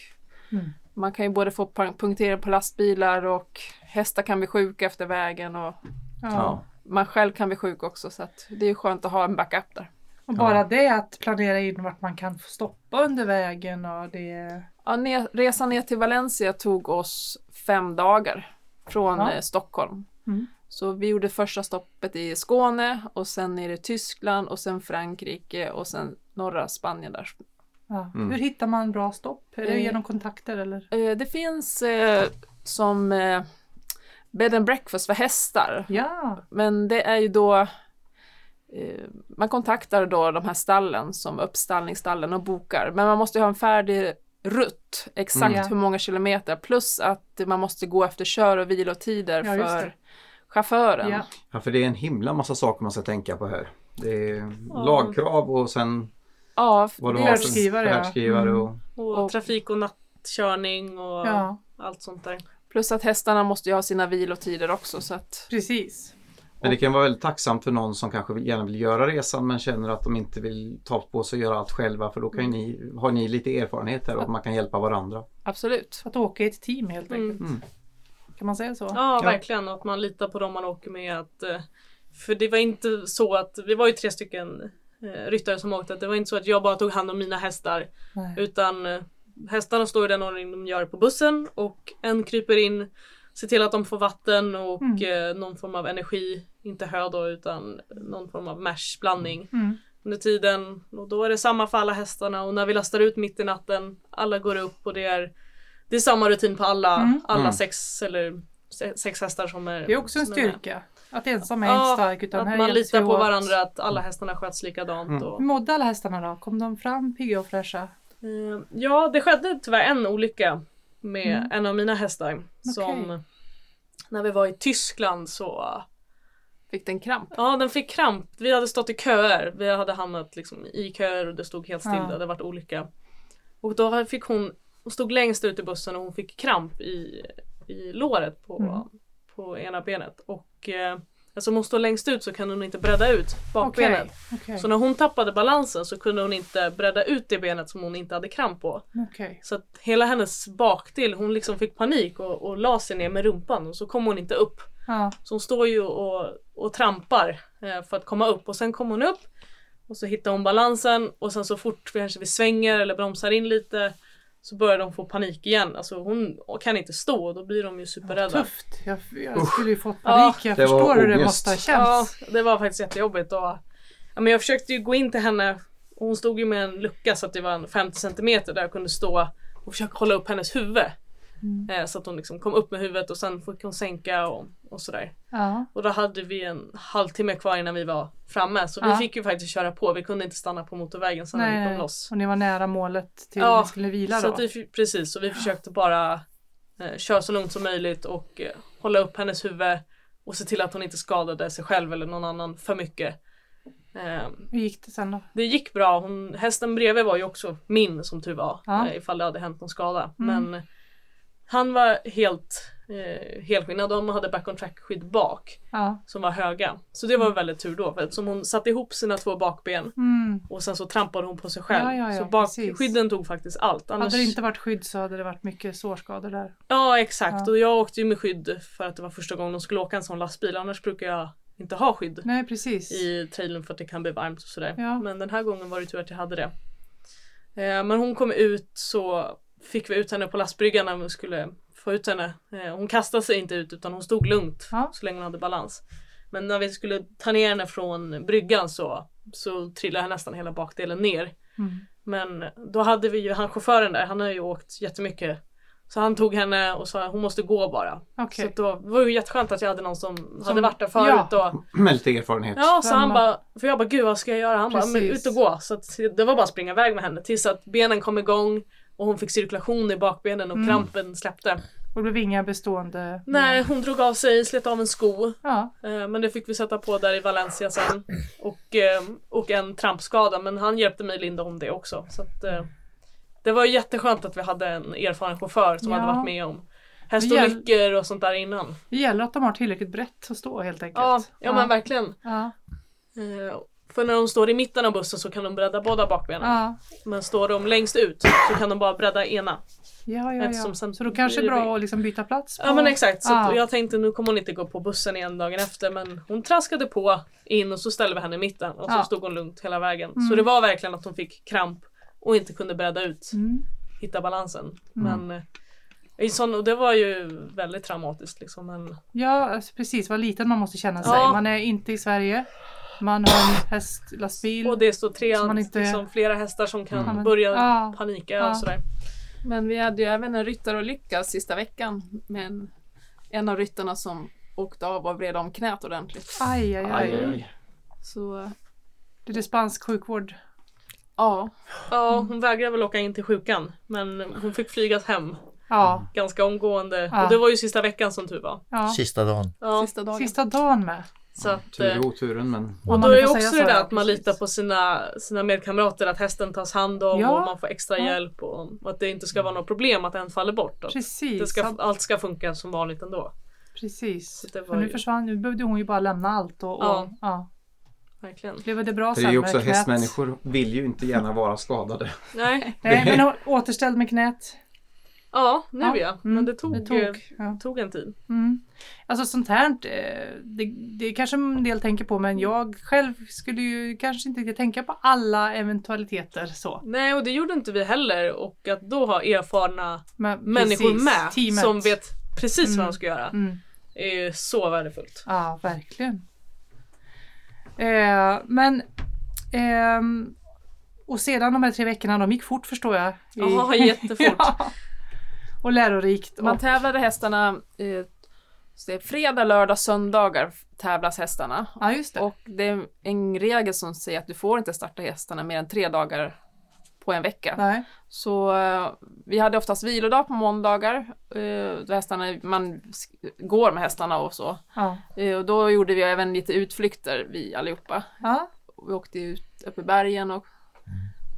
Mm. man kan ju både få pu- punktering på lastbilar och hästar kan bli sjuka efter vägen och Ja. Ja. man själv kan bli sjuk också så att det är skönt att ha en backup där. Och bara det att planera in vart man kan få stoppa under vägen och det... Ja, ner, resan ner till Valencia tog oss fem dagar från Ja. eh, Stockholm. Mm. Så vi gjorde första stoppet i Skåne och sen ner i Tyskland och sen Frankrike och sen norra Spanien där. Ja. Mm. Hur hittar man bra stopp? Är det Eh. genom kontakter eller? Eh, Det finns eh, som eh, bed and breakfast för hästar. Ja, Men det är ju då man kontaktar då de här stallen som uppstallningsstallen och bokar. Men man måste ju ha en färdig rutt, exakt Mm. hur många kilometer. Plus att man måste gå efter kör och vilotider Ja, för chauffören. ja. ja, för det är en himla massa saker man ska tänka på här. Det är Ja. lagkrav och sen Ja, vad du det har Färdskrivare, ja. färdskrivare Mm. och Och, Och- trafik och nattkörning och ja, allt sånt där. plus att hästarna måste ju ha sina vilotider också. Så att, precis. Men det kan vara väldigt tacksamt för någon som kanske gärna vill göra resan men känner att de inte vill ta på sig och göra allt själva för då kan ju ni, har ni lite erfarenhet här och att man kan hjälpa varandra. absolut. Att åka i ett team helt Mm. enkelt. Mm. Kan man säga så? Ja, verkligen. Och att man litar på dem man åker med. Att, eh, för det var inte så att, vi var ju tre stycken eh, ryttare som åkte. Det var inte så att jag bara tog hand om mina hästar. Nej. Utan eh, hästarna står i den ordning de gör på bussen och en kryper in, ser till att de får vatten och Mm. eh, någon form av energi. Inte hö då utan någon form av mash-blandning Mm. under tiden. Och då är det samma för alla hästarna och när vi lastar ut mitt i natten, alla går upp och det är, det är samma rutin på alla, Mm. alla Mm. sex eller se- sex hästar som är Det är också en styrka. Att ensam är Ja, inte stark utan Att man litar på åt. varandra, att alla hästarna sköts likadant. Mm. Och, Hur mådde alla hästarna då? Kom de fram pigga och fräscha? Eh, Ja, det skedde tyvärr en olycka med Mm. en av mina hästar. Som när vi var i Tyskland så, Fick den kramp? ja den fick kramp. Vi hade stått i köer. Vi hade hamnat liksom i köer och det stod helt still. Ja. Det hade varit olika. Och då fick hon, hon stod längst ut i bussen och hon fick kramp i, i låret på, Mm. på ena benet. Och eh, alltså om hon står längst ut så kan hon inte bredda ut bakbenet. Okej. okej, Så när hon tappade balansen så kunde hon inte bredda ut det benet som hon inte hade kramp på. okej. Så att hela hennes bakdel, hon liksom fick panik och, och la sig ner med rumpan och så kom hon inte upp. Ja. Så hon står ju och, och trampar eh, för att komma upp och sen kommer hon upp och så hittar hon balansen och sen så fort vi kanske vi svänger eller bromsar in lite så börjar de få panik igen. Alltså hon kan inte stå och då blir de ju superrädda. Tufft. Jag, jag skulle ju fått panik. jag det var förstår hur det måste ha Ja, känts. det var faktiskt jättejobbigt. Och, ja, men jag försökte ju gå in till henne och hon stod ju med en lucka så att det var en 50 centimeter där jag kunde stå och försöka hålla upp hennes huvud. Mm. Eh, så att hon liksom kom upp med huvudet och sen fick hon sänka och, och sådär. Ja. Och då hade vi en halvtimme kvar innan vi var framme så vi Ja. fick ju faktiskt köra på. Vi kunde inte stanna på motorvägen sen när vi kom Nej. loss. Och ni var nära målet till Ja, ni skulle vila Så då? att vi, precis, så vi försökte bara eh, köra så lugnt som möjligt och eh, hålla upp hennes huvud och se till att hon inte skadade sig själv eller någon annan för mycket. Eh, Hur gick det sen då? det gick bra. Hon, hästen bredvid var ju också min som tur var. Ja. Eh, ifall det hade hänt någon skada. Mm. Men han var helt eh, helskinnad och de hade back on track skydd bak Ja. som var höga. Så det var väldigt tur då för som hon satte ihop sina två bakben Mm. och sen så trampade hon på sig själv. Ja, ja, så bakskydden tog faktiskt allt. Annars... Hade det inte varit skydd så hade det varit mycket sårskador där. Ja exakt och jag åkte ju med skydd för att det var första gången de skulle åka en sån lastbil. Annars brukar jag inte ha skydd Nej precis. i trailern för att det kan bli varmt och sådär. Ja. Men den här gången var det tur att jag hade det. Eh, men hon kom ut så fick vi ut henne på lastbryggan när vi skulle få ut henne. Eh, hon kastade sig inte ut utan hon stod lugnt Ja. så länge hon hade balans. Men när vi skulle ta ner henne från bryggan så, så trillade nästan hela bakdelen ner. Mm. Men då hade vi ju han chauffören där, han har ju åkt jättemycket. Så han tog henne och sa hon måste gå bara. Okej. Så då, det var ju jätteskönt att jag hade någon som, hade varit där förut. ja. Och, Med lite erfarenhet. Ja, så han bara, för jag bara gud vad ska jag göra? Han bara, men ut och gå. Så att det var bara att springa iväg med henne tills att benen kom igång och hon fick cirkulation i bakbenen och Mm. krampen släppte. Och det blev inga bestående... Nej, hon drog av sig, slet av en sko. Ja. Eh, Men det fick vi sätta på där i Valencia sen. Och, eh, och en trampskada, men han hjälpte mig linda om det också. Så att, eh, det var jätteskönt att vi hade en erfaren chaufför som Ja. hade varit med om hästolyckor och sånt där innan. Det gäller att de har tillräckligt brett att stå helt enkelt. Ja, ja men verkligen. Ja. För när de står i mitten av bussen så kan de bredda båda bakbenen. Ja. Men står de längst ut så kan de bara bredda ena. Ja, ja, ja. Så då kanske det är bra att liksom byta plats? På... Ja men exakt, så Ja. jag tänkte nu kommer hon inte gå på bussen igen dagen efter men hon traskade på in och så ställde vi henne i mitten och så stod hon lugnt hela vägen. Mm. Så det var verkligen att hon fick kramp och inte kunde bredda ut, Mm. hitta balansen. Men eh, i sån, och det var ju väldigt traumatiskt liksom. Men, Ja, alltså precis vad liten man måste känna sig. Man är inte i Sverige. Man har en hästlastbil. och det står tre, Så man inte- liksom, flera hästar som kan men- börja Ja. panika Ja. och sådär. Men vi hade ju även en ryttarolycka sista veckan med en, en av ryttarna som åkte av och vred om knät ordentligt. Aj, aj, aj. Aj, aj, aj. Så Det är spansk sjukvård. ja, Ja, hon vägrade väl åka in till sjukan men hon fick flygas hem Ja. ganska omgående. Ja. Och det var ju sista veckan som tur var. ja. Sista dagen. Ja, sista dagen. Sista dagen med. Så att, Tur i eh, oturen men Och då är säga också så, det där ja, att man litar på sina, sina medkamrater, att hästen tas hand om Ja. och man får extra Ja. hjälp och, och att det inte ska vara något problem att en faller bort. Precis. Det ska, Ja, allt ska funka som vanligt ändå. precis. Det För nu ju- försvann, nu behövde hon ju bara lämna allt och, och Ja. ja. Verkligen. Blev det bra det sen är ju också knät? hästmänniskor vill ju inte gärna vara skadade. Nej, Nej, men återställd med knät. Ja nu Ja. ja. Mm, Men det tog, Det tog. Ja. tog en tid. Mm. Alltså sånt här, eh, det, det kanske en del tänker på men jag själv skulle ju kanske inte riktigt tänka på alla eventualiteter så. Nej och det gjorde inte vi heller och att då ha erfarna Men människor precis, med teamet. som vet precis Mm. vad de ska göra Mm. är ju så värdefullt. Ja, verkligen. Eh, men ehm, och sedan de här tre veckorna, de gick fort förstår jag. I- Ja, jättefort. ja. Och lärorikt. Man Och, tävlade hästarna eh, så det är fredag, lördag, söndagar tävlas hästarna. ja, just det. Och det är en regel som säger att du får inte starta hästarna mer än tre dagar på en vecka. Nej. Så eh, vi hade oftast vilodag på måndagar. Eh, då hästarna, man går med hästarna och så. Ja. Eh, och då gjorde vi även lite utflykter vi allihopa. Ja. Vi åkte ut upp i bergen och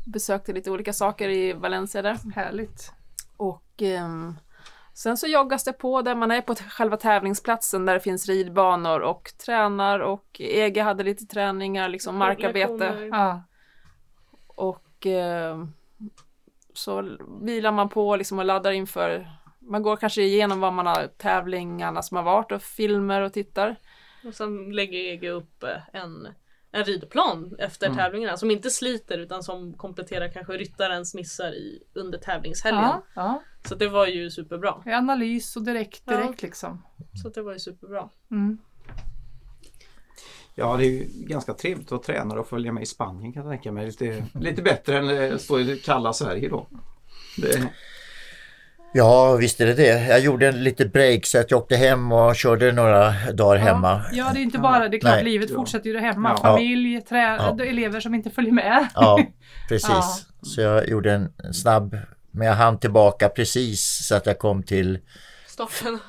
besökte lite olika saker i Valencia där. Härligt. Och ehm, sen så joggas det på där man är på själva tävlingsplatsen där det finns ridbanor och tränar och EG hade lite träningar, liksom markarbete. Ja. Och ehm, så vilar man på liksom och laddar inför man går kanske igenom vad man har tävlingarna som har varit och filmer och tittar. Och sen lägger EG upp eh, en, en ridplan efter Mm. tävlingarna som inte sliter utan som kompletterar kanske ryttarens missar i, under tävlingshelgen. Ja. ja. Så det var ju superbra. I Analys och direkt, Ja. direkt liksom. Så det var ju superbra. Mm. Ja, det är ju ganska trevligt att träna och följa med i Spanien kan jag tänka mig. Lite, lite bättre än att stå i kalla Sverige då. Det, Ja, visst är det det. Jag gjorde en lite break så att jag åkte hem och körde några dagar hemma. Ja, det är inte bara, det är klart Nej. livet Ja. fortsätter ju där hemma. Ja. Familj, trä, Ja. elever som inte följer med. Ja, precis. Ja. Så jag gjorde en snabb, men jag hann tillbaka precis så att jag kom till, Starten.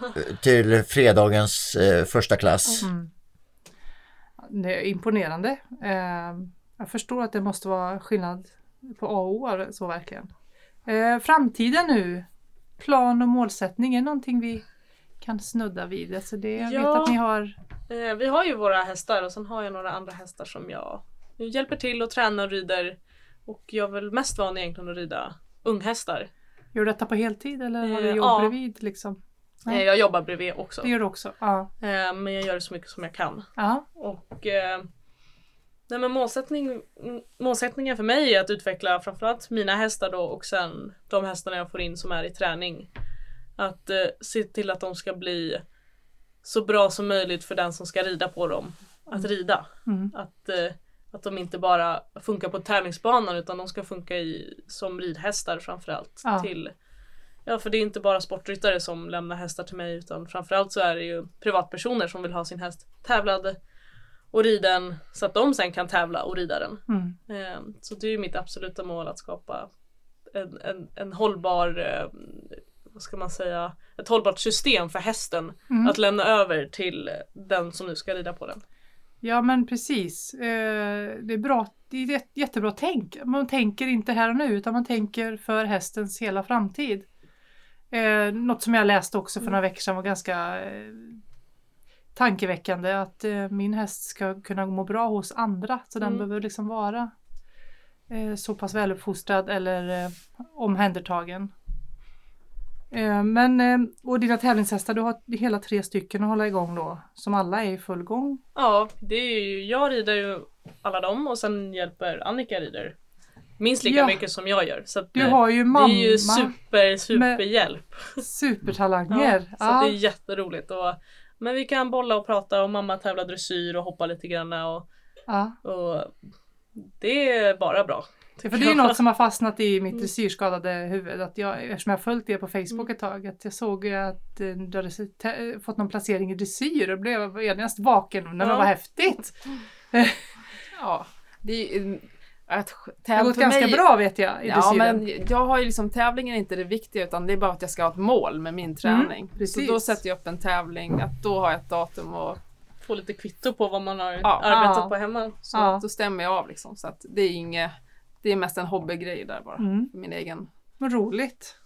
till fredagens eh, första klass. Mm. Det är imponerande. Eh, jag förstår att det måste vara skillnad på A och O så verkligen. Eh, framtiden nu, plan och målsättning är någonting vi kan snudda vid det. Så det, jag vet Ja. att ni har Eh, vi har ju våra hästar och sen har jag några andra hästar som jag hjälper till och tränar och rider. Och jag är väl mest van egentligen att rida unghästar. Gör du detta på heltid eller har du Eh, jobb ja. bredvid? Liksom? Nej. Eh, jag jobbar bredvid också. Det gör du också? Ja. Eh, men jag gör så mycket som jag kan. ja. Och nej men målsättning, mm, målsättningen för mig är att utveckla framförallt mina hästar då och sen de hästarna jag får in som är i träning. Att eh, se till att de ska bli så bra som möjligt för den som ska rida på dem. Att rida. Mm. Att, eh, att de inte bara funkar på tävlingsbanan utan de ska funka i, som ridhästar framförallt. Ja. Till, ja för det är inte bara sportryttare som lämnar hästar till mig utan framförallt så är det ju privatpersoner som vill ha sin häst tävlad och riden så att de sen kan tävla och rida den. Mm. Eh, Så det är mitt absoluta mål att skapa en, en, en hållbar, eh, vad ska man säga, ett hållbart system för hästen Mm. att lämna över till den som nu ska rida på den. Ja men precis. Eh, det är bra. Det är ett jättebra tänk. Man tänker inte här och nu utan man tänker för hästens hela framtid. Eh, något som jag läste också för några veckor sedan var ganska tankeväckande att eh, min häst ska kunna må bra hos andra. Så den Mm. behöver liksom vara eh, så pass väluppfostrad eller eh, omhändertagen. Eh, men, eh, och dina tävlingshästar, du har hela tre stycken att hålla igång då, som alla är i full gång. Ja, det är ju, jag rider ju alla dem och sen hjälper Annika rider minst lika Ja. mycket som jag gör. Så Du eh, har ju det mamma, är ju super, superhjälp. supertalanger. Ja, så det är jätteroligt. Och, men vi kan bolla och prata och mamma tävlar dressyr och hoppa lite grann och, ja. och det är bara bra. Ja, för det är något som har fastnat i Mm. mitt dressyrskadade huvud. Att jag, eftersom jag har följt det på Facebook ett tag. Att jag såg att eh, du hade fått någon placering i dressyr och blev genast vaken. Men Ja. vad häftigt! Ja, det är ju att Det har gått ganska mig- bra vet jag i Ja men jag har ju liksom tävlingen är inte det viktiga utan det är bara att jag ska ha ett mål med min träning. så precis. då sätter jag upp en tävling, att då har jag ett datum och Få lite kvitto på vad man har Ja. arbetat Ja. på hemma. så Ja. då stämmer jag av liksom. Så att det är inget, det är mest en hobbygrej där bara. Mm. Min egen. Vad roligt!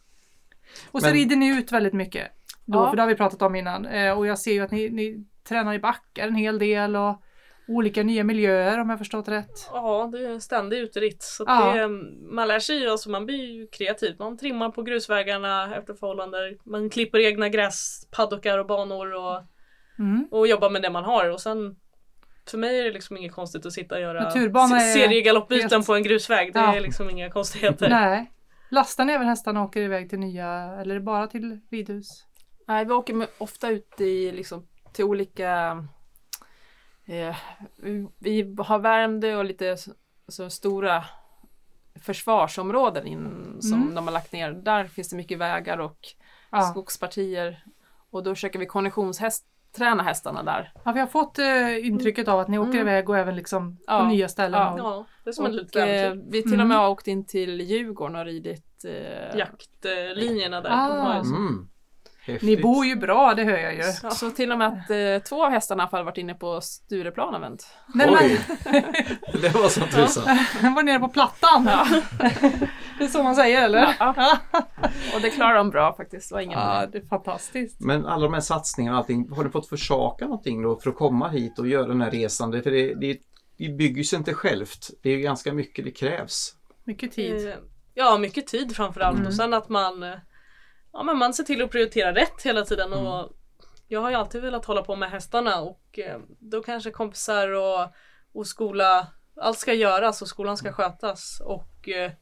Och så Men- rider ni ut väldigt mycket. Då, Ja. För det har vi pratat om innan. Eh, och jag ser ju att ni, ni tränar i backar en hel del och olika nya miljöer om jag har förstått rätt. Ja, det är en ständig uteritt. Så Ja. det, man lär sig ju, alltså man blir ju kreativ. Man trimmar på grusvägarna efter förhållanden. Man klipper egna gräspaddockar och banor och, Mm. och jobbar med det man har. Och sen för mig är det liksom inget konstigt att sitta och göra seriegaloppbyten helt- på en grusväg. Det Ja. är liksom inga konstigheter. Nej. Lastar ni även hästarna och åker iväg till nya, eller är det bara till ridhus? Nej, vi åker ofta ut i, liksom, till olika eh, vi- har Värmdö och lite så, så stora försvarsområden in, som Mm. de har lagt ner. Där finns det mycket vägar och Ja. skogspartier. Och då försöker vi konditionshäst, träna hästarna där. Ja, vi har fått eh, intrycket av att ni åker Mm. iväg och även liksom på Ja. nya ställen. Ja. Och, Ja, det är som ett Och, eh, äventyr. vi till och Mm. med har åkt in till Djurgården och ridit eh, Jaktlinjerna där. Ah. Häftigt. Ni bor ju bra, det hör jag ju. Så till och med att eh, två av hästarna fall varit inne på Stureplan och vänt. Nej, Oj, det var som tusan. men, var nere på plattan. det är så man säger eller? Ja. Och det klarar de bra faktiskt. Det var ingen Ja, det är fantastiskt. Men alla de här satsningarna och allting, har du fått försaka någonting då för att komma hit och göra den här resan? Det- För det, det, det bygger sig inte självt. Det är ju ganska mycket det krävs. Mycket tid. Eh, Ja, mycket tid framförallt Mm. och sen att man eh, Ja men man ser till att prioritera rätt hela tiden och Jag har ju alltid velat hålla på med hästarna och eh, då kanske kompisar och, och skola Allt ska göras och skolan ska skötas och, eh,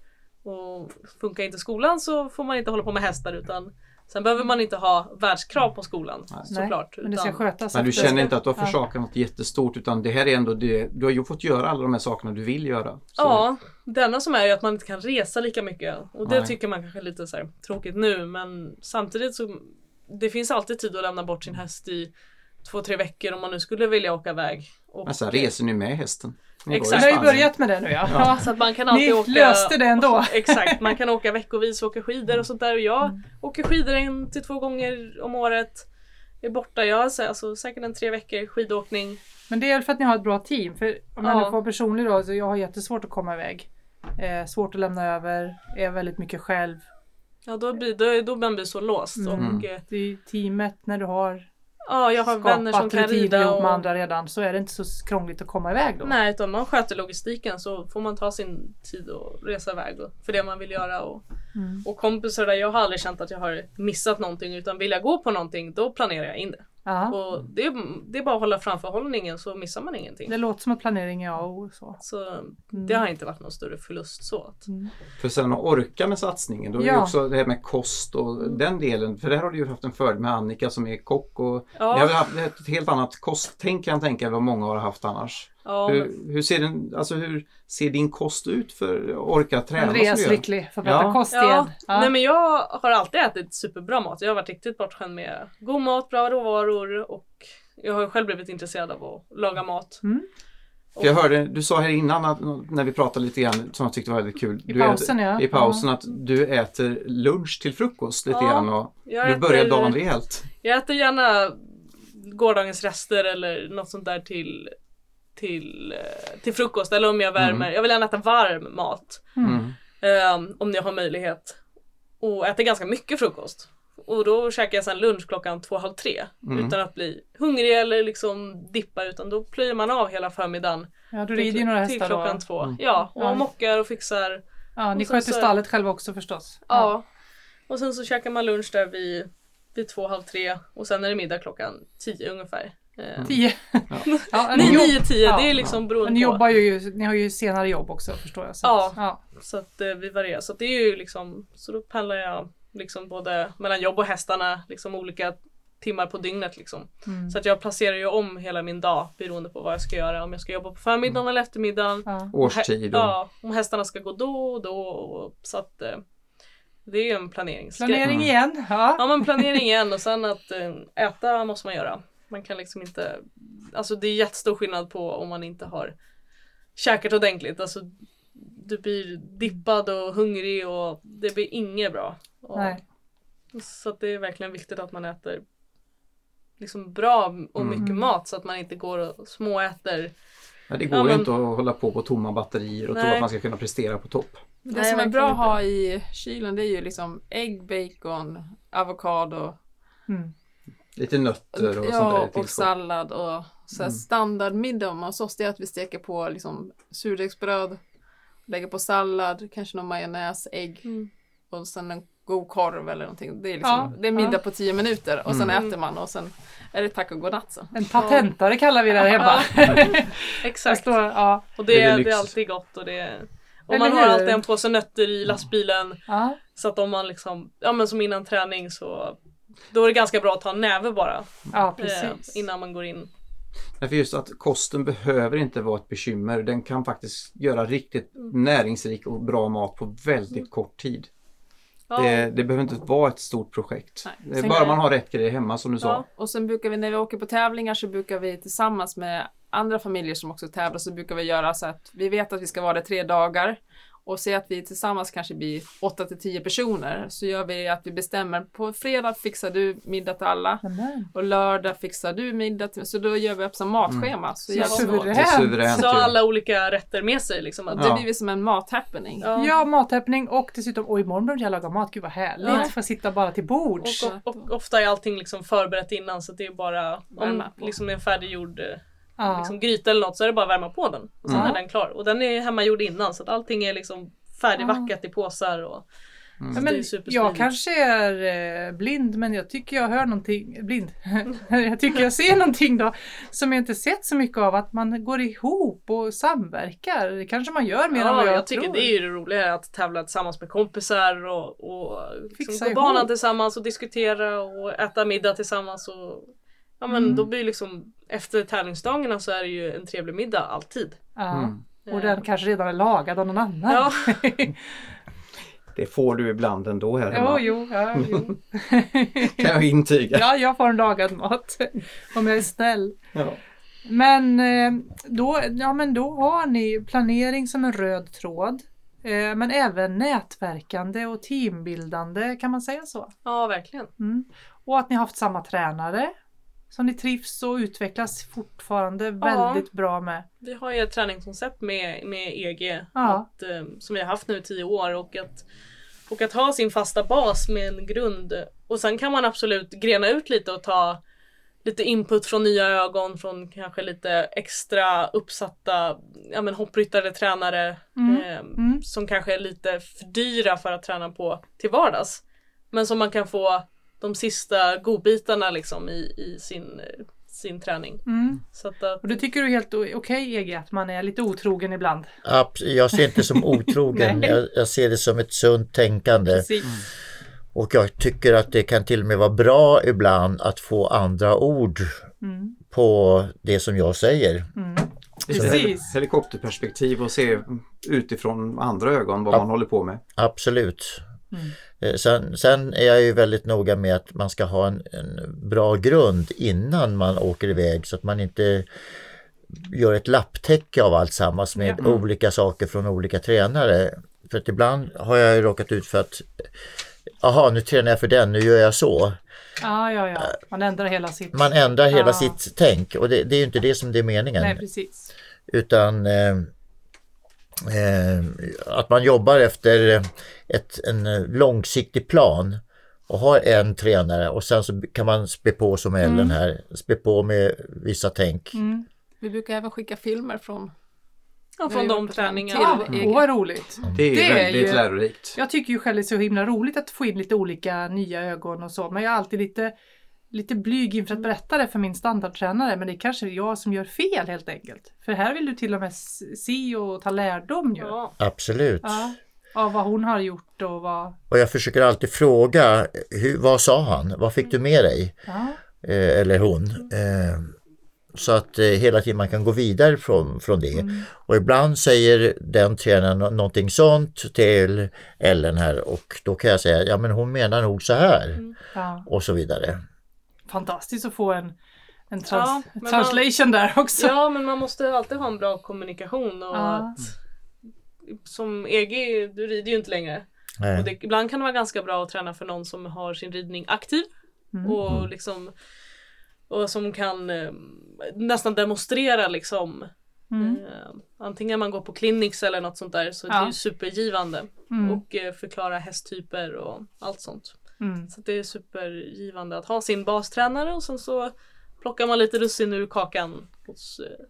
och Funkar inte skolan så får man inte hålla på med hästar utan Sen behöver man inte ha världskrav på skolan Nej. såklart. Men det ska utan- skötas. Men du känner inte att du har Ja. försakat något jättestort utan det här är ändå det, du har ju fått göra alla de här sakerna du vill göra. Så Ja, det enda som är ju att man inte kan resa lika mycket och det Nej. tycker man kanske är lite så här tråkigt nu men samtidigt så det finns alltid tid att lämna bort sin häst i två, tre veckor om man nu skulle vilja åka iväg. Och, Men sen reser ni med hästen. Ni Exakt. Ni har ju börjat med det nu ja. Ja. ja. Så att man kan Ni alltid åka löste det ändå. Exakt, man kan åka veckovis och åka skidor och sånt där och jag Mm. åker skidor en till två gånger om året. Är borta, jag har så- alltså, säkert en tre veckor skidåkning. Men det är väl för att ni har ett bra team. För om jag Ja. nu får personlig då, så jag har jättesvårt att komma iväg. Eh, svårt att lämna över, är väldigt mycket själv. Ja, då blir, då, då man blir så låst. Mm. Och, eh, Det är teamet när du har ja, jag har vänner som kan rida. ihop med Och, andra redan så är det inte så krångligt att komma iväg då. nej, utan man sköter logistiken så får man ta sin tid och resa iväg för det man vill göra. Och, Mm. och kompisar där, jag har aldrig känt att jag har missat någonting utan vill jag gå på någonting då planerar jag in det. Ja. Och det, är, det är bara att hålla framförhållningen så missar man ingenting. Det låter som att planering är A och O, så. Så det har inte varit någon större förlust så. Att, Mm. För sen att orka med satsningen, då är det Ja. också det här med kost och den delen. För där har du ju haft en fördel med Annika som är kock och Ja. ni har haft ett helt annat kosttänk kan jag tänka än vad många har haft annars. Ja, men, Hur, hur, ser den, alltså hur ser din kost ut för att orka träna Andreas lycklig för att prata Ja. kost ja, igen. Ja. Nej men jag har alltid ätit superbra mat. Jag har varit riktigt bortskämd med god mat, bra råvaror och jag har själv blivit intresserad av att laga mat. Mm. För jag hörde, du sa här innan att, när vi pratade lite grann som jag tyckte var väldigt kul. I du pausen, äter, ja. I pausen att du äter lunch till frukost lite Ja, grann och du börjar dagen rejält. Jag äter gärna gårdagens rester eller något sånt där till, till, eh, till frukost eller om jag värmer. Jag vill gärna äta varm mat. Mm. eh, om jag har möjlighet. Och äter ganska mycket frukost. Och då käkar jag sen lunch klockan två, halv tre. Mm. Utan att bli hungrig eller liksom dippa utan då plöjer man av hela förmiddagen. Ja, du rider ju några till hästar klockan då. två. Mm. Ja, och Ja. mockar och fixar. Ja, ni sköter så- stallet själva också förstås. Ja. Och sen så käkar man lunch där vid, vid två, halv tre. Och sen är det middag klockan tio ungefär. Eh, Tio. Ja, ni, jobb- nio, tio, ja. det är liksom beroende ni jobbar ju, ni har ju senare jobb också förstår jag. Så Ja. ja. Så att eh, vi varierar. Så att det är ju liksom, så då pendlar jag liksom både mellan jobb och hästarna, liksom olika timmar på dygnet liksom. Mm. Så att jag placerar ju om hela min dag beroende på vad jag ska göra. Om jag ska jobba på förmiddagen eller eftermiddagen. Ja. Årstid och... Ja, om hästarna ska gå då och då. Och, så att eh, det är ju en planeringsgrej. Planering Mm. igen. Ja. Ja men planering igen och sen att äta måste man göra. Man kan liksom inte, alltså det är jättestor skillnad på om man inte har käkat ordentligt. Alltså du blir dippad och hungrig och det blir inget bra. Och, Nej. Så att det är verkligen viktigt att man äter liksom bra och Mm. mycket mat så att man inte går och småäter. Ja, det går Ja, ju men- inte att hålla på på tomma batterier och tro Nej. att man ska kunna prestera på topp. Det Nej, som är bra att ha i kylen det är ju liksom ägg, bacon, avokado Mm. Lite nötter och sånt där ja, och sallad och så här Mm. standardmiddag hos oss det är att vi steker på liksom surdegsbröd, lägger på sallad, kanske någon majonnäs, ägg Mm. och sen en god korv eller någonting. Det är, liksom, Ja, det är middag ja. på tio minuter och sen Mm. äter man och sen är det tack och godnatt så. En patentare kallar vi det här hemma. Exakt. står, ja. Och det, Det är är, det är alltid gott och det och Eller man har alltid en påse nötter i lastbilen Ja. så att om man liksom, ja men som innan träning så då är det ganska bra att ta en näve bara ja, eh, precis. innan man går in. Nej, för just att kosten behöver inte vara ett bekymmer. Den kan faktiskt göra riktigt Mm. näringsrik och bra mat på väldigt kort tid. Ja, Det, det behöver inte vara ett stort projekt. Nej. Det är Sen- bara man har rätt grejer hemma som du sa. Ja. Och sen brukar vi när vi åker på tävlingar så brukar vi tillsammans med andra familjer som också tävlar så brukar vi göra så att vi vet att vi ska vara där tre dagar och se att vi tillsammans kanske blir 8 till 10 personer så gör vi att vi bestämmer på fredag fixar du middag till alla och lördag fixar du middag till så då gör vi upp som matschema. Så Så smart. suveränt. Det Så har alla olika rätter med sig liksom. Att, Det Ja. blir vi som en mathappening. ja. Ja, mathäppning och dessutom, och imorgon börjar jag laga mat. Gud vad härligt. Ja. Få sitta bara till bords. Och, och, och ofta är allting liksom förberett innan så det är bara om liksom en färdiggjord eh, Ja. liksom gryta eller något så är det bara att värma på den. Och sen Mm. är den klar. Och den är hemmagjord innan så att allting är liksom färdigvackat i påsar. Och, Mm. Ja, men jag kanske är eh, blind men jag tycker jag hör någonting, blind, jag tycker jag ser någonting då som jag inte sett så mycket av att man går ihop och samverkar. Det kanske man gör mer än ja, vad jag, jag, tycker tror. det är ju det roliga att tävla tillsammans med kompisar och, och Fixa liksom gå ihop. banan tillsammans och diskutera och äta middag tillsammans. Och, ja men Mm. då blir liksom efter tävlingsdagarna så är det ju en trevlig middag alltid. Ja. Mm. Och den kanske redan är lagad av någon annan. Ja, Det får du ibland ändå här jo, hemma. jo, ja, jo. Kan jag intyga. ja, jag får en lagad mat. Om jag är snäll. Ja. Men, eh, då, ja, men då har ni planering som en röd tråd. eh, Men även nätverkande och teambildande, kan man säga så? ja verkligen. Mm. Och att ni har haft samma tränare som ni trivs och utvecklas fortfarande väldigt bra med. Vi har ju ett träningskoncept med, med EG Ja. att, eh, som vi har haft nu i tio år och att Och att ha sin fasta bas med en grund och sen kan man absolut grena ut lite och ta lite input från nya ögon, från kanske lite extra uppsatta ja, men hoppryttare, tränare Mm. eh, Mm. som kanske är lite för dyra för att träna på till vardags. Men som man kan få de sista godbitarna liksom i, i sin, eh, sin träning. Mm. Så att, att Och det tycker du är helt okej Ege, att man är lite otrogen ibland? Abs- Jag ser inte som otrogen, Nej. jag, jag ser det som ett sunt tänkande. Precis. Och jag tycker att det kan till och med vara bra ibland att få andra ord Mm. på det som jag säger. Mm. Precis. hel- helikopterperspektiv och se utifrån andra ögon vad Ja. man håller på med. Absolut. Mm. Eh, Sen, sen är jag ju väldigt noga med att man ska ha en, en bra grund innan man åker iväg så att man inte gör ett lapptäcke av allt sammans med Ja. olika saker från olika tränare. För att ibland har jag ju råkat ut för att Jaha, nu tränar jag för den, nu gör jag så. Ja, ja, ja. Man ändrar hela sitt... Man ändrar hela Ja. sitt tänk och det, det är ju inte det som det är meningen. Nej, precis. utan eh, att man jobbar efter ett, en eh, långsiktig plan och har en tränare och sen så kan man spä på som Ellen här, spä på med vissa tänk. Mm. Vi brukar även skicka filmer från ja, från de träningarna. Ja, åh vad roligt. Det är ju Det är väldigt ju- lärorikt. Jag tycker ju själv det är så himla roligt att få in lite olika nya ögon och så. Men jag är alltid lite, lite blyg inför att berätta det för min standardtränare. Men det är kanske jag som gör fel helt enkelt. För här vill du till och med se och ta lärdom ju. Ja. Absolut. Ja, av vad hon har gjort och vad... Och jag försöker alltid fråga, hur, vad sa han? Vad fick du med dig? Ja, Eh, eller hon. Eh, så att eh, hela tiden man kan gå vidare från, från det. Och ibland säger den tränaren nå- någonting sånt till Ellen här och då kan jag säga, ja men hon menar nog så här. ja. Och så vidare. Fantastiskt att få en, en trans Ja, men man- translation där också. ja men man måste alltid ha en bra kommunikation och Ja. att som EG, du rider ju inte längre. Och det, ibland kan det vara ganska bra att träna för någon som har sin ridning aktiv Mm. och liksom och som kan eh, nästan demonstrera liksom Mm. eh, antingen man går på clinics eller något sånt där så det Ja. är ju supergivande Mm. och eh, förklara hästtyper och allt sånt. Mm. Så det är supergivande att ha sin bastränare och sen så plockar man lite russin ur kakan hos eh,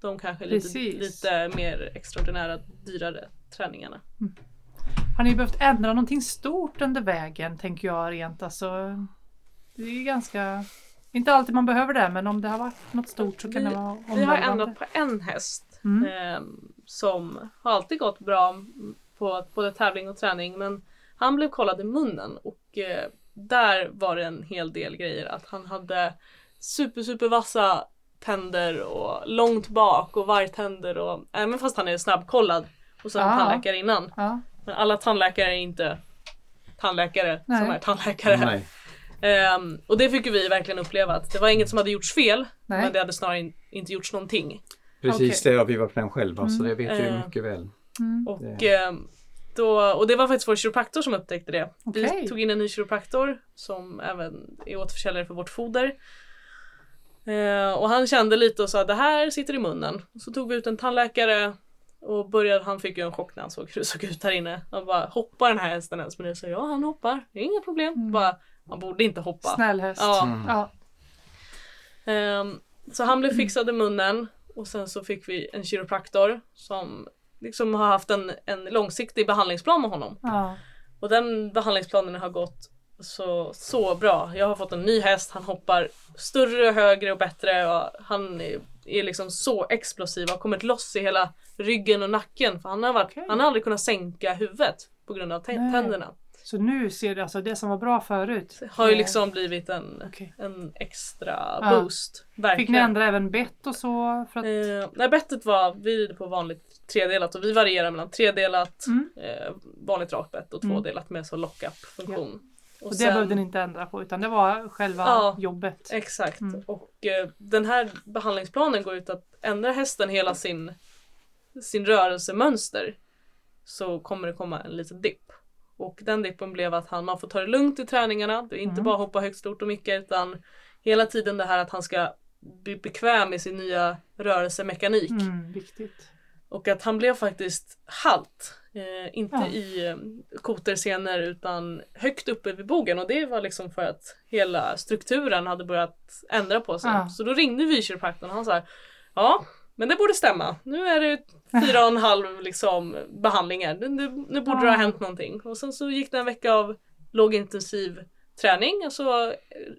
de kanske lite, lite mer extraordinära dyrare träningarna. Har ni behövt ändra någonting stort under vägen tänker jag rent alltså. Det är ganska, inte alltid man behöver det men om det har varit något stort så kan Vi- det vara Vi har omvälvande. ändrat på en häst Mm. eh, som har alltid gått bra på både tävling och träning men han blev kollad i munnen och eh, där var det en hel del grejer att han hade super super vassa tänder och långt bak och vargtänder och även fast han är snabbkollad hos en Ah. tandläkare innan. Ja, Men alla tandläkare är inte tandläkare Nej. som är tandläkare. Nej. Ehm, och det fick vi verkligen uppleva att det var inget som hade gjorts fel Nej. men det hade snarare in, inte gjorts någonting. Precis det har vi varit på den själva så det vet jag ju Eh. mycket väl. mm. Och, ehm, då, och det var faktiskt vår kiropraktor som upptäckte det. Okej. Vi tog in en ny kiropraktor som även är återförsäljare för vårt foder. Eh, och han kände lite och sa det här sitter i munnen. Och så tog vi ut en tandläkare och började, han fick ju en chock när han såg hur det såg ut här inne. Han bara hoppar den här hästen ens? Men jag sa ja han hoppar, det är inga problem. Bara, man borde inte hoppa. Snäll häst. Ja. Mm. Ja. Ehm, så han blev fixad i munnen och sen så fick vi en kiropraktor som liksom har haft en, en långsiktig behandlingsplan med honom. Ja. Och den behandlingsplanen har gått så, så bra. Jag har fått en ny häst, han hoppar större, högre och bättre och han är, är liksom så explosiv och har kommit loss i hela ryggen och nacken för han har, varit, Okej. han har aldrig kunnat sänka huvudet på grund av tänderna. Så nu ser du alltså det som var bra förut. Det har ju liksom blivit en, Okej. en extra Ja. boost. Verkligen. Fick ni ändra även bett och så? För att, Eh, nej bettet var, vi rider på vanligt tredelat och vi varierar mellan tredelat, Mm. eh, vanligt rakbett och Mm. tvådelat med så lock-up funktion. och det behövde ni inte ändra på utan det var själva Ja. jobbet. Exakt. Mm. Och eh, den här behandlingsplanen går ut att ändra hästen hela sin, sin rörelsemönster så kommer det komma en liten dipp. Och den dippen blev att han, man får ta det lugnt i träningarna. Det är inte Mm. bara hoppa högt, stort och mycket utan hela tiden det här att han ska bli bekväm i sin nya rörelsemekanik. Mm, viktigt. Och att han blev faktiskt halt Eh, inte Ja. i eh, koterscener utan högt uppe vid bogen och det var liksom för att hela strukturen hade börjat ändra på sig. Ja. Så då ringde vi kiropraktorn och han sa Ja, men det borde stämma. Nu är det fyra och en halv liksom, behandlingar. Nu, nu, nu borde det ha hänt någonting. Och sen så gick det en vecka av lågintensiv träning och så eh,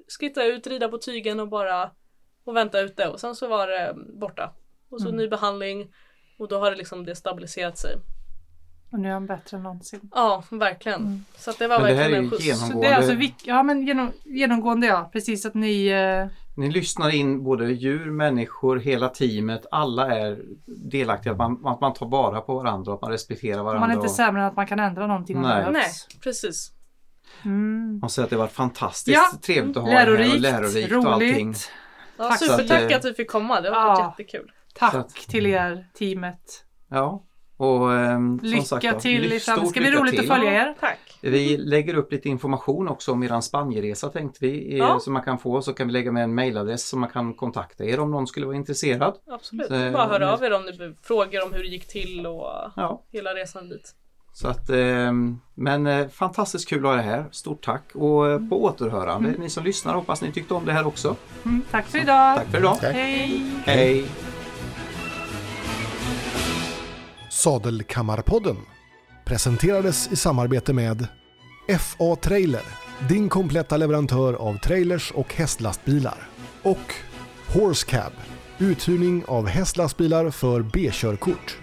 skritta ut, rida på tygen och bara och vänta ute och sen så var det borta. Och så Mm. ny behandling och då har det liksom det stabiliserat sig. Och nu är han bättre än någonsin. Ja, verkligen. Mm. Så att det var Men det här verkligen är en ju skjuts. genom- Så det är alltså Genomgående- ja, men genom, genomgående ja, precis att ni eh, Ni lyssnar in både djur, människor, hela teamet. Alla är delaktiga. Att man, att man tar vara på varandra och att man respekterar varandra. man är inte och- sämre än att man kan ändra någonting det Nej. Nej, precis. Mm. Man säger att det var fantastiskt Ja. trevligt att ha er här och Lärorikt, lärorikt och allting. roligt. Ja, Tack. supertack att, eh, att vi fick komma, det har Ja. varit jättekul. Tack att- till er, teamet. Ja. Och, som Lycka sagt, då, till framtiden. stort Ska bli roligt att till. följa er. Tack. Vi lägger upp lite information också om er Spanienresa tänkte vi. eh, Ja. Som man kan få. Så kan vi lägga med en mailadress som man kan kontakta er om någon skulle vara intresserad. Absolut. Så, är bara höra eh, av er om ni frågor om hur det gick till och Ja. hela resan dit. Så att, ehm, men eh, fantastiskt kul att ha det här. Stort tack och eh, på återhörande. Ni som lyssnar hoppas ni tyckte om det här också. Mm. Tack för idag. Tack för idag. Tack. Hej! Hej! Sadelkammarpodden presenterades i samarbete med FA Trailer, din kompletta leverantör av trailers och hästlastbilar. Och Horse Cab, uthyrning av hästlastbilar för B-körkort.